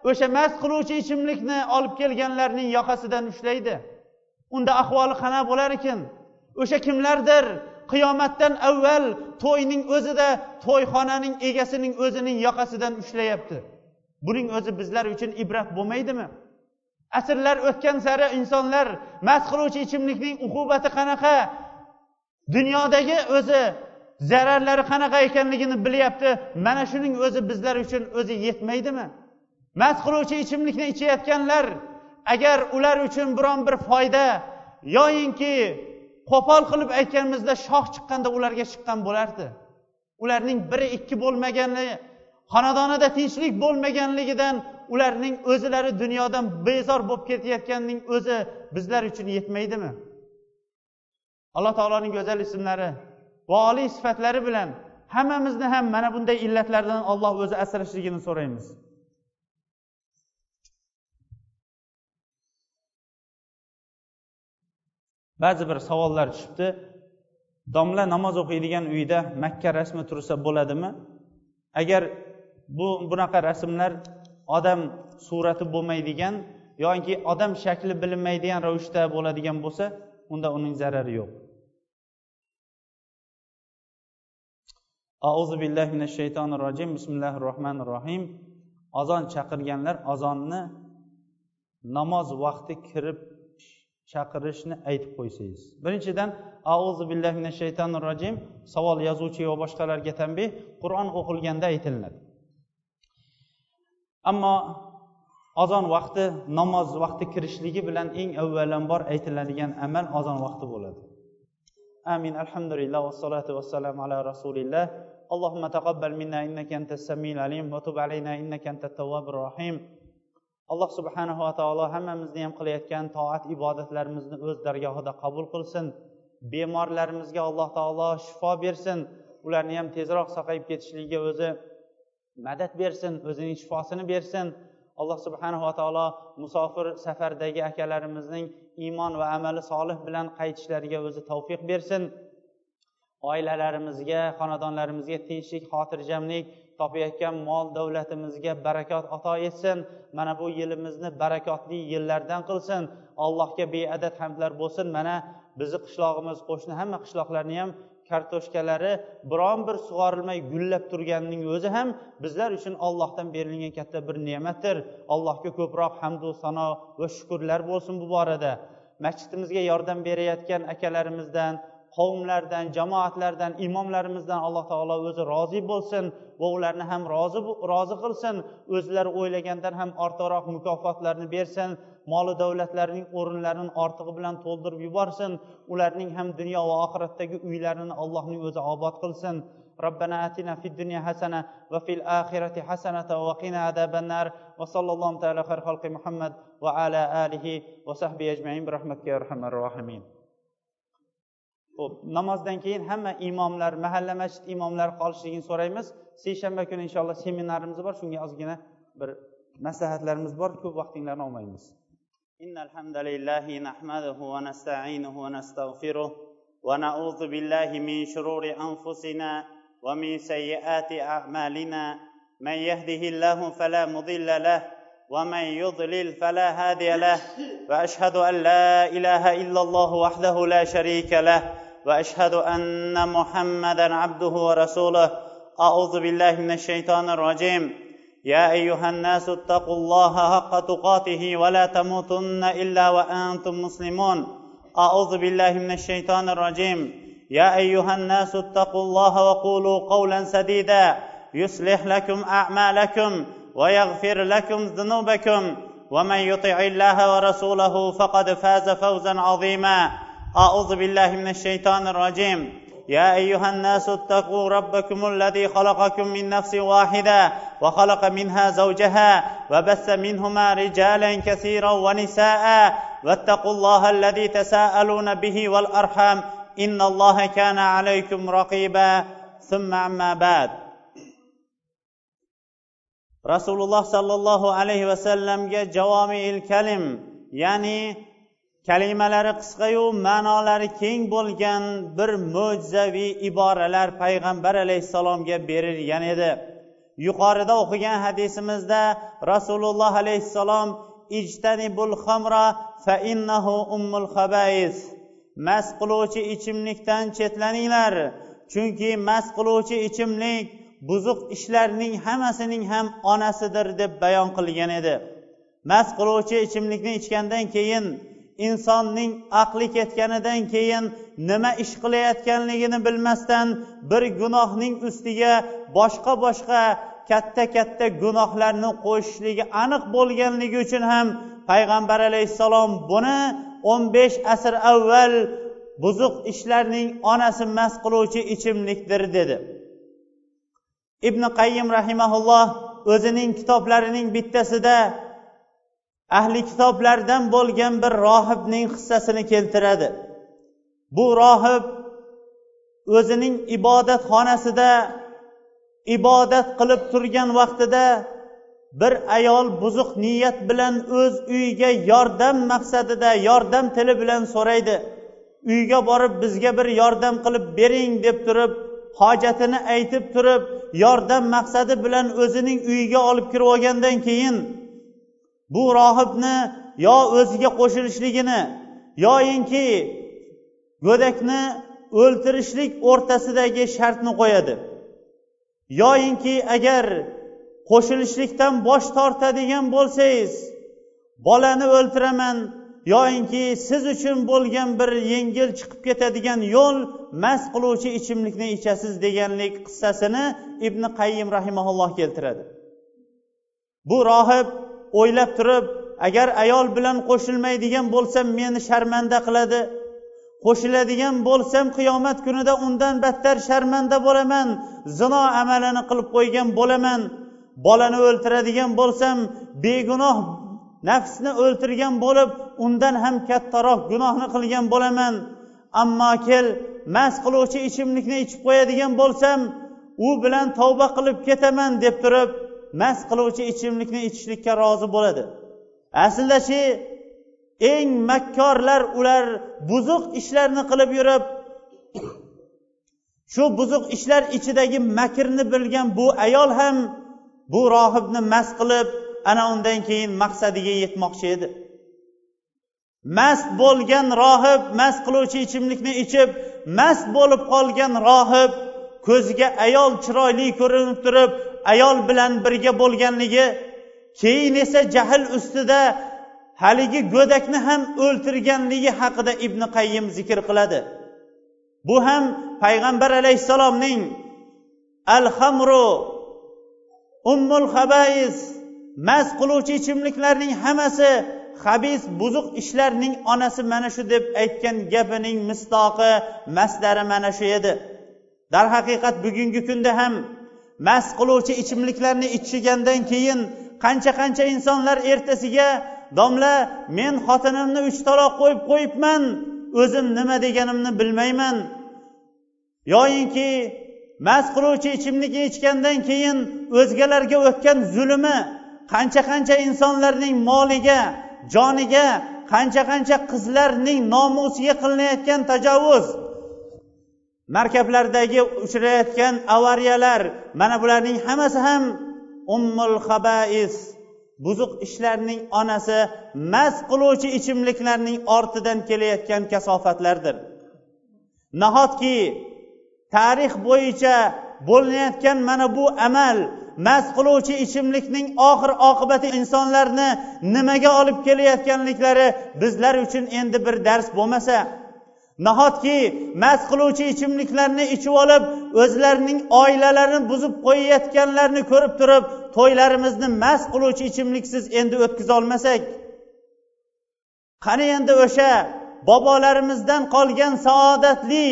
o'sha mast qiluvchi ichimlikni olib kelganlarning yoqasidan ushlaydi. Unda ahvoli qanaqa bo'lar ekan? O'sha kimlardir qiyomatdan avval to'yning o'zida to'yxonaning egasining o'zining yoqasidan ushlayapti. Buning o'zi bizlar uchun ibrat bo'lmaydimi? Asrlar o'tgan sari insonlar mast qiluvchi ichimlikning uqubati qanaqa? Dunyodagi o'zi zararlari qanaqa ekanligini bilyapti. Mana shuning o'zi bizlar uchun o'zi yetmaydimi? Mast qiluvchi ichimlikni ichayotganlar agar ular uchun biron bir foyda yoyinki qo'pol qilib aytganimizda shoh chiqqanda ularga chiqqan bo'lardi. Ularning biri ikki bo'lmagani xonadonida tinchlik bo'lmaganligidan ularning o'zilari dunyodan bezor bo'lib ketayotganining o'zi bizlar uchun yetmaydimi? Alloh taoloning go'zal ismlari va oliy sifatlari bilan hammamizni ham mana bunday illatlardan olloh o'zi asrashligini so'raymiz. Ba'zi bir savollar tushibdi. Domla namoz o'qiydigan uyda makka rasmi tursa bo'ladimi? Agar bu bunaqa rasmlar odam surati bo'lmaydigan yoki odam shakli bilinmaydigan ravishda bo'ladigan bo'lsa unda uning zarari yo'q. Auzu billahi minash shaytonir rojim. Bismillahi rohmanir rohim azon chaqirganlar azonni namoz vaqti kirib chaqirishni aytib qo'ysangiz birinchidan auzu billahi minash shaytonir rojim savol yozuvchi va boshqalarga tanbeh qur'on o'qilganda aytilinadi ammo ozon vaqti namoz vaqti kirishligi bilan eng avvalambor aytiladigan amal ozon vaqti bo'ladi amin alhamdulillah vassalotu vassalamu ala rasulillah اللهم تقبل منا انك انت السميع العليم وتب علينا انك انت التواب الرحيم alloh subhanahu va taolo hammamizni ham qilayotgan toat ibodatlarimizni o'z dargohida qabul qilsin. Bemorlarimizga alloh taolo shifo bersin. Ularni ham tezroq sog'ayib ketishligiga o'zi madad bersin o'zining shifosini bersin. Alloh subhanava taolo musofir safardagi akalarimizning iymon va amali solih bilan qaytishlariga o'zi tavfiq bersin. Oilalarimizga xonadonlarimizga tinchlik xotirjamlik topayotgan mol davlatimizga barakot ato etsin. Mana bu yilimizni barakotli yillardan qilsin. Allohga beadad hamdlar bo'lsin. Mana bizni qishlog'imiz qo'shni hamma qishloqlarni ham kartoshkalari biron bir sug'orilmay gullab turganining o'zi ham bizlar uchun ollohdan berilgan katta bir ne'matdir. Allohga ko'proq hamdu sano va shukurlar bo'lsin bu borada. Masjidimizga yordam berayotgan akalarimizdan qavmlardan jamoatlardan imomlarimizdan alloh taolo o'zi rozi bo'lsin va ularni ham rozi rozi qilsin o'zlari o'ylagandan ham ortiqroq mukofotlarni bersin moli davlatlarining o'rinlarini ortig'i bilan to'ldirib yuborsin ularning ham dunyo va oxiratdagi uylarini allohning o'zi obod qilsin ربنا آتنا في الدنيا حسنة وفي الآخرة حسنة وقنا عذاب النار وصلى الله تعالى خير خلق محمد وعلى آله وصحبه أجمعين برحمتك يا أرحم الراحمين ho'p namozdan keyin hamma imomlar mahalla masjid imomlari qolishligini so'raymiz. Seshanba kuni inshaalloh seminarimiz bor. Shunga ozgina bir maslahatlarimiz bor. Ko'p vaqtinglarni olmaymiz. إن الحمد لله نحمده ونستعينه ونستغفره ونعوذ بالله من شرور أنفسنا ومن سيئات أعمالنا من يهده الله فلا مضل له ومن يضلل فلا هادي له واشهد ان لا اله الا الله وحده لا شريك له وأشهد أن محمدا عبده ورسوله. أعوذ بالله من الشيطان الرجيم. يا أيها الناس اتقوا الله حق تقاته ولا تموتن إلا وأنتم مسلمون. أعوذ بالله من الشيطان الرجيم. يا أيها الناس اتقوا الله وقولوا قولا سديدا. يصلح لكم أعمالكم ويغفر لكم ذنوبكم. ومن يطع الله ورسوله فقد فاز فوزا عظيما. أعوذ بالله من الشيطان الرجيم. يا أيها الناس اتقوا ربكم الذي خلقكم من نفس واحدة وخلق منها زوجها وبث منهما رجالا كثيرا ونساء واتقوا الله الذي تساءلون به والأرحام. إن الله كان عليكم رقيبا. ثم عما بعد. رسول الله صلى الله عليه وسلم جوامع الكلم يعني kalimalari qisqayu ma'nolari keng bo'lgan bir mo'jizaviy iboralar payg'ambar alayhissalomga berilgan edi. Yuqorida o'qigan hadisimizda rasululloh alayhissalom ijtanibul xamra fa innahu ummul xabais mast qiluvchi ichimlikdan chetlaninglar chunki mast qiluvchi ichimlik buzuq ishlarning hammasining ham onasidir deb bayon qilgan edi. Mast qiluvchi ichimlikni ichgandan keyin insonning aqli ketganidan keyin nima ish qilayotganligini bilmasdan bir gunohning ustiga boshqa boshqa katta katta gunohlarni qo'shishligi aniq bo'lganligi uchun ham payg'ambar alayhissalom buni o'n besh asr avval buzuq ishlarning onasi mast qiluvchi ichimlikdir dedi. Ibn qayyim rahimaulloh o'zining kitoblarining bittasida ahli kitoblardan bo'lgan bir rohibning hissasini keltiradi. Bu rohib o'zining ibodatxonasida ibodat qilib turgan vaqtida bir ayol buzuq niyat bilan o'z uyiga yordam maqsadida yordam tili bilan so'raydi. Uyga borib bizga bir yordam qilib bering deb turib hojatini aytib turib yordam maqsadi bilan o'zining uyiga olib kirib olgandan keyin bu rohibni yo o'ziga qo'shilishligini yoyinki go'dakni o'ltirishlik o'rtasidagi shartni qo'yadi. Yoyinki agar qo'shilishlikdan bosh tortadigan bo'lsangiz bolani o'ltiraman yoyinki siz uchun bo'lgan bir yengil chiqib ketadigan yo'l mast qiluvchi ichimlikni ichasiz deganlik qissasini ibn qayyim rahimaulloh keltiradi. Bu rohib o'ylab turib agar ayol bilan qo'shilmaydigan bo'lsam meni sharmanda qiladi. Qo'shiladigan bo'lsam qiyomat kunida undan battar sharmanda bo'laman. Zino amalini qilib qo'ygan bo'laman. Bolani o'ltiradigan bo'lsam begunoh nafsni o'ltirgan bo'lib undan ham kattaroq gunohni qilgan bo'laman. Ammo kel mast qiluvchi ichimlikni ichib qo'yadigan bo'lsam u bilan tavba qilib ketaman deb turib mast qiluvchi ichimlikni ichishlikka rozi bo'ladi. Aslidachi eng makkorlar ular buzuq ishlarni qilib yurib shu buzuq ishlar ichidagi makrni bilgan bu ayol ham bu rohibni mast qilib ana undan keyin maqsadiga yetmoqchi edi. Mast bo'lgan rohib mast qiluvchi ichimlikni ichib mast bo'lib qolgan rohib ko'ziga ayol chiroyli ko'rinib turib ayol bilan birga bo'lganligi keyin esa jahl ustida haligi go'dakni ham o'ltirganligi haqida ibn qayyim zikr qiladi. Bu ham payg'ambar alayhissalomning al hamru ummul habais mast qiluvchi ichimliklarning hammasi habis buzuq ishlarning onasi mana shu deb aytgan gapining mistoqi masdari mana shu edi. Darhaqiqat bugungi kunda ham mast qiluvchi ichimliklarni ichigandan keyin qancha qancha insonlar ertasiga domla men xotinimni uch taloq qo'yib qo'yibman o'zim nima deganimni bilmayman. Yoyinki mast qiluvchi ichimlikni ichgandan keyin o'zgalarga o'tgan zulmi qancha qancha insonlarning moliga joniga qancha qancha qizlarning nomusiga qilinayotgan tajovuz markablardagi uchrayotgan avariyalar mana bularning hammasi ham ummul habais buzuq ishlarning onasi mast qiluvchi ichimliklarning ortidan kelayotgan kasofatlardir. Nahotki tarix bo'yicha bo'linayotgan mana bu amal mast qiluvchi ichimlikning oxir oqibati insonlarni nimaga olib kelayotganliklari bizlar uchun endi bir dars bo'lmasa nahotki mast qiluvchi ichimliklarni ichib olib o'zlarining oilalarini buzib qo'yayotganlarni ko'rib turib to'ylarimizni mast qiluvchi ichimliksiz endi o'tkazolmasak qani endi o'sha bobolarimizdan qolgan saodatli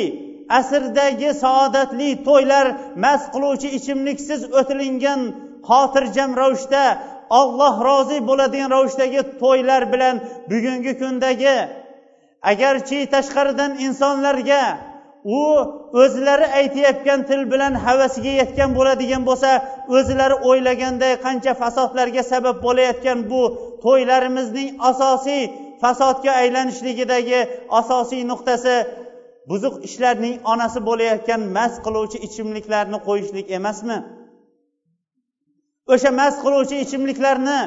asrdagi saodatli to'ylar mast qiluvchi ichimliksiz o'tilingan xotirjam ravishda olloh rozi bo'ladigan ravishdagi to'ylar bilan bugungi kundagi agarchi tashqaridan insonlarga u o'zlari aytayotgan til bilan havasiga yetgan bo'ladigan bo'lsa o'zlari o'ylaganday qancha fasodlarga sabab bo'layotgan bu to'ylarimizning asosiy fasodga aylanishligidagi asosiy nuqtasi buzuq ishlarning onasi bo'layotgan mast qiluvchi ichimliklarni qo'yishlik emasmi? O'sha mast qiluvchi ichimliklarni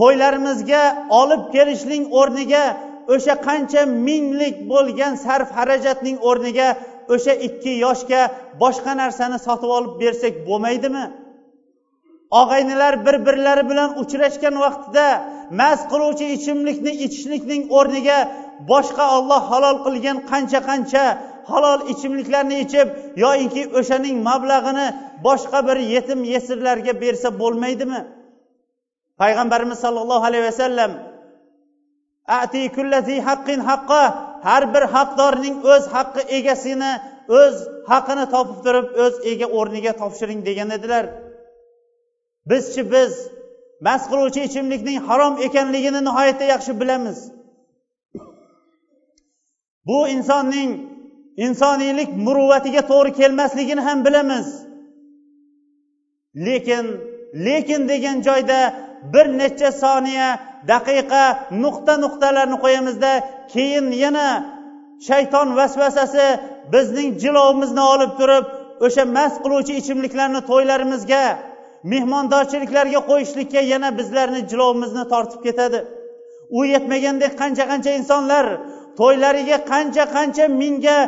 to'ylarimizga olib kelishning o'rniga o'sha qancha minglik bo'lgan sarf xarajatning o'rniga o'sha ikki yoshga boshqa narsani sotib olib bersak bo'lmaydimi? Og'aynilar bir birlari bilan uchrashgan vaqtida mast qiluvchi ichimlikni ichishlikning o'rniga boshqa olloh halol qilgan qancha qancha halol ichimliklarni ichib yoyinki o'shaning mablag'ini boshqa bir yetim yesirlarga bersa bo'lmaydimi? Payg'ambarimiz sollallohu alayhi vasallam ati kullazi haqqin haqqa. Har bir haqdorning o'z haqqi egasini o'z haqini topib turib o'z ega o'rniga topshiring degan edilar. Bizchi biz mast qiluvchi ichimlikning harom ekanligini nihoyatda yaxshi bilamiz. Bu insonning insoniylik muruvvatiga to'g'ri kelmasligini ham bilamiz. Lekin lekin degan joyda bir necha soniya daqiqa nuqta nuqtalarni qo'yamizda keyin yana shayton vasvasasi bizning jilovimizni olib turib o'sha mast qiluvchi ichimliklarni to'ylarimizga mehmondorchiliklarga qo'yishlikka yana bizlarni jilovimizni tortib ketadi. U yetmagandek qancha qancha insonlar to'ylariga qancha qancha mingga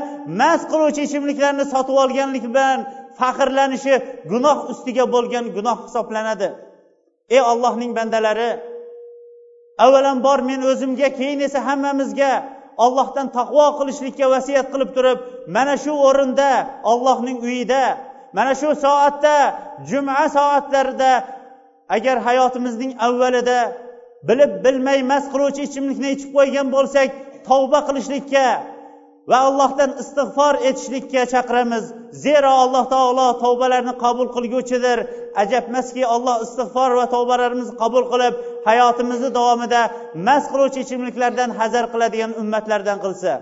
mast qiluvchi ichimliklarni sotib olganlik bilan faxrlanishi gunoh ustiga bo'lgan gunoh hisoblanadi. Ey ollohning bandalari avvalambor men o'zimga keyin esa hammamizga ollohdan taqvo qilishlikka vasiyat qilib turib mana shu o'rinda ollohning uyida mana shu soatda juma soatlarida agar hayotimizning avvalida bilib bilmay mast qiluvchi ichimlikni ichib qo'ygan bo'lsak tavba qilishlikka va allohdan istig'for etishlikka chaqiramiz. Zero alloh taolo tavbalarni qabul qilguvchidir. Ajabmaski alloh istig'for va tavbalarimizni qabul qilib hayotimizni davomida mast qiluvchi ichimliklardan hazar qiladigan ummatlardan qilsa.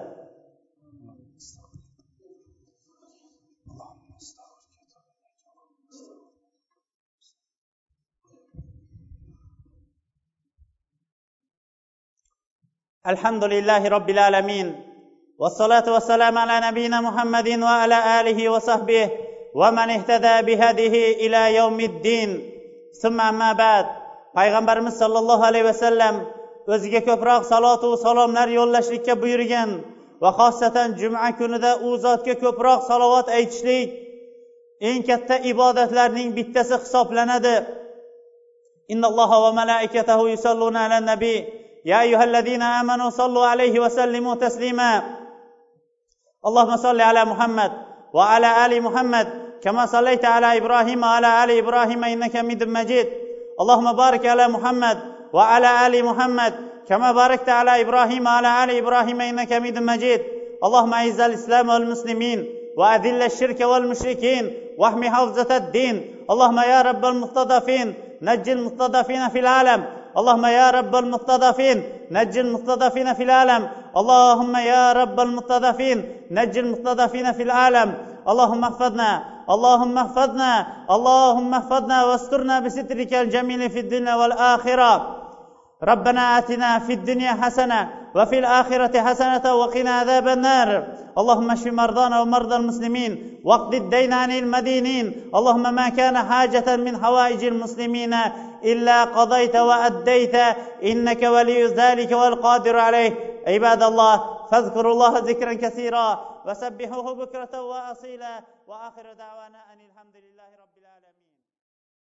Alhamdulillahi robbil alamin. والصلاة والسلام على نبينا محمد وعلى آله وصحبه ومن اهتدى بهديه إلى يوم الدين ثم أما بعد payg'ambarimiz sollallohu alayhi vasallam o'ziga ko'proq salotu salomlar yo'llashlikka buyurgan va xosatan juma kunida u zotga ko'proq salovat aytishlik eng katta ibodatlarning bittasi hisoblanadi إن الله وملائكته يصلون على النبي يا أيها الذين آمنوا صلوا عليه وسلموا تسليما اللهم صل على محمد وعلى آل محمد كما صليت على إبراهيم وعلى آل إبراهيم إنك حميد مجيد. اللهم بارك على محمد وعلى آل محمد كما باركت على إبراهيم وعلى آل إبراهيم إنك حميد مجيد. اللهم أعز الإسلام والمسلمين وأذل الشرك والمشركين واحمي حوزة الدين. اللهم يا رب المستضعفين نج المستضعفين في العالم اللهم يا رب المستضعفين نج المستضعفين في العالم. اللهم يا رب المستضعفين نج المستضعفين في العالم. اللهم احفظنا اللهم احفظنا اللهم احفظنا واسترنا بسترك الجميل في الدنيا والآخرة. ربنا آتنا في الدنيا حسنة وفي الآخرة حسنة وقنا عذاب النار. اللهم اشف مرضانا ومرضى المسلمين واقض الدين عن المدينين. اللهم ما كان حاجة من حوائج المسلمين إلا قضيت وأديت. إنك ولي ذلك والقادر عليه. عباد الله فاذكروا الله ذكرا كثيرا وسبحوه بكرة وأصيلا. وآخر دعوانا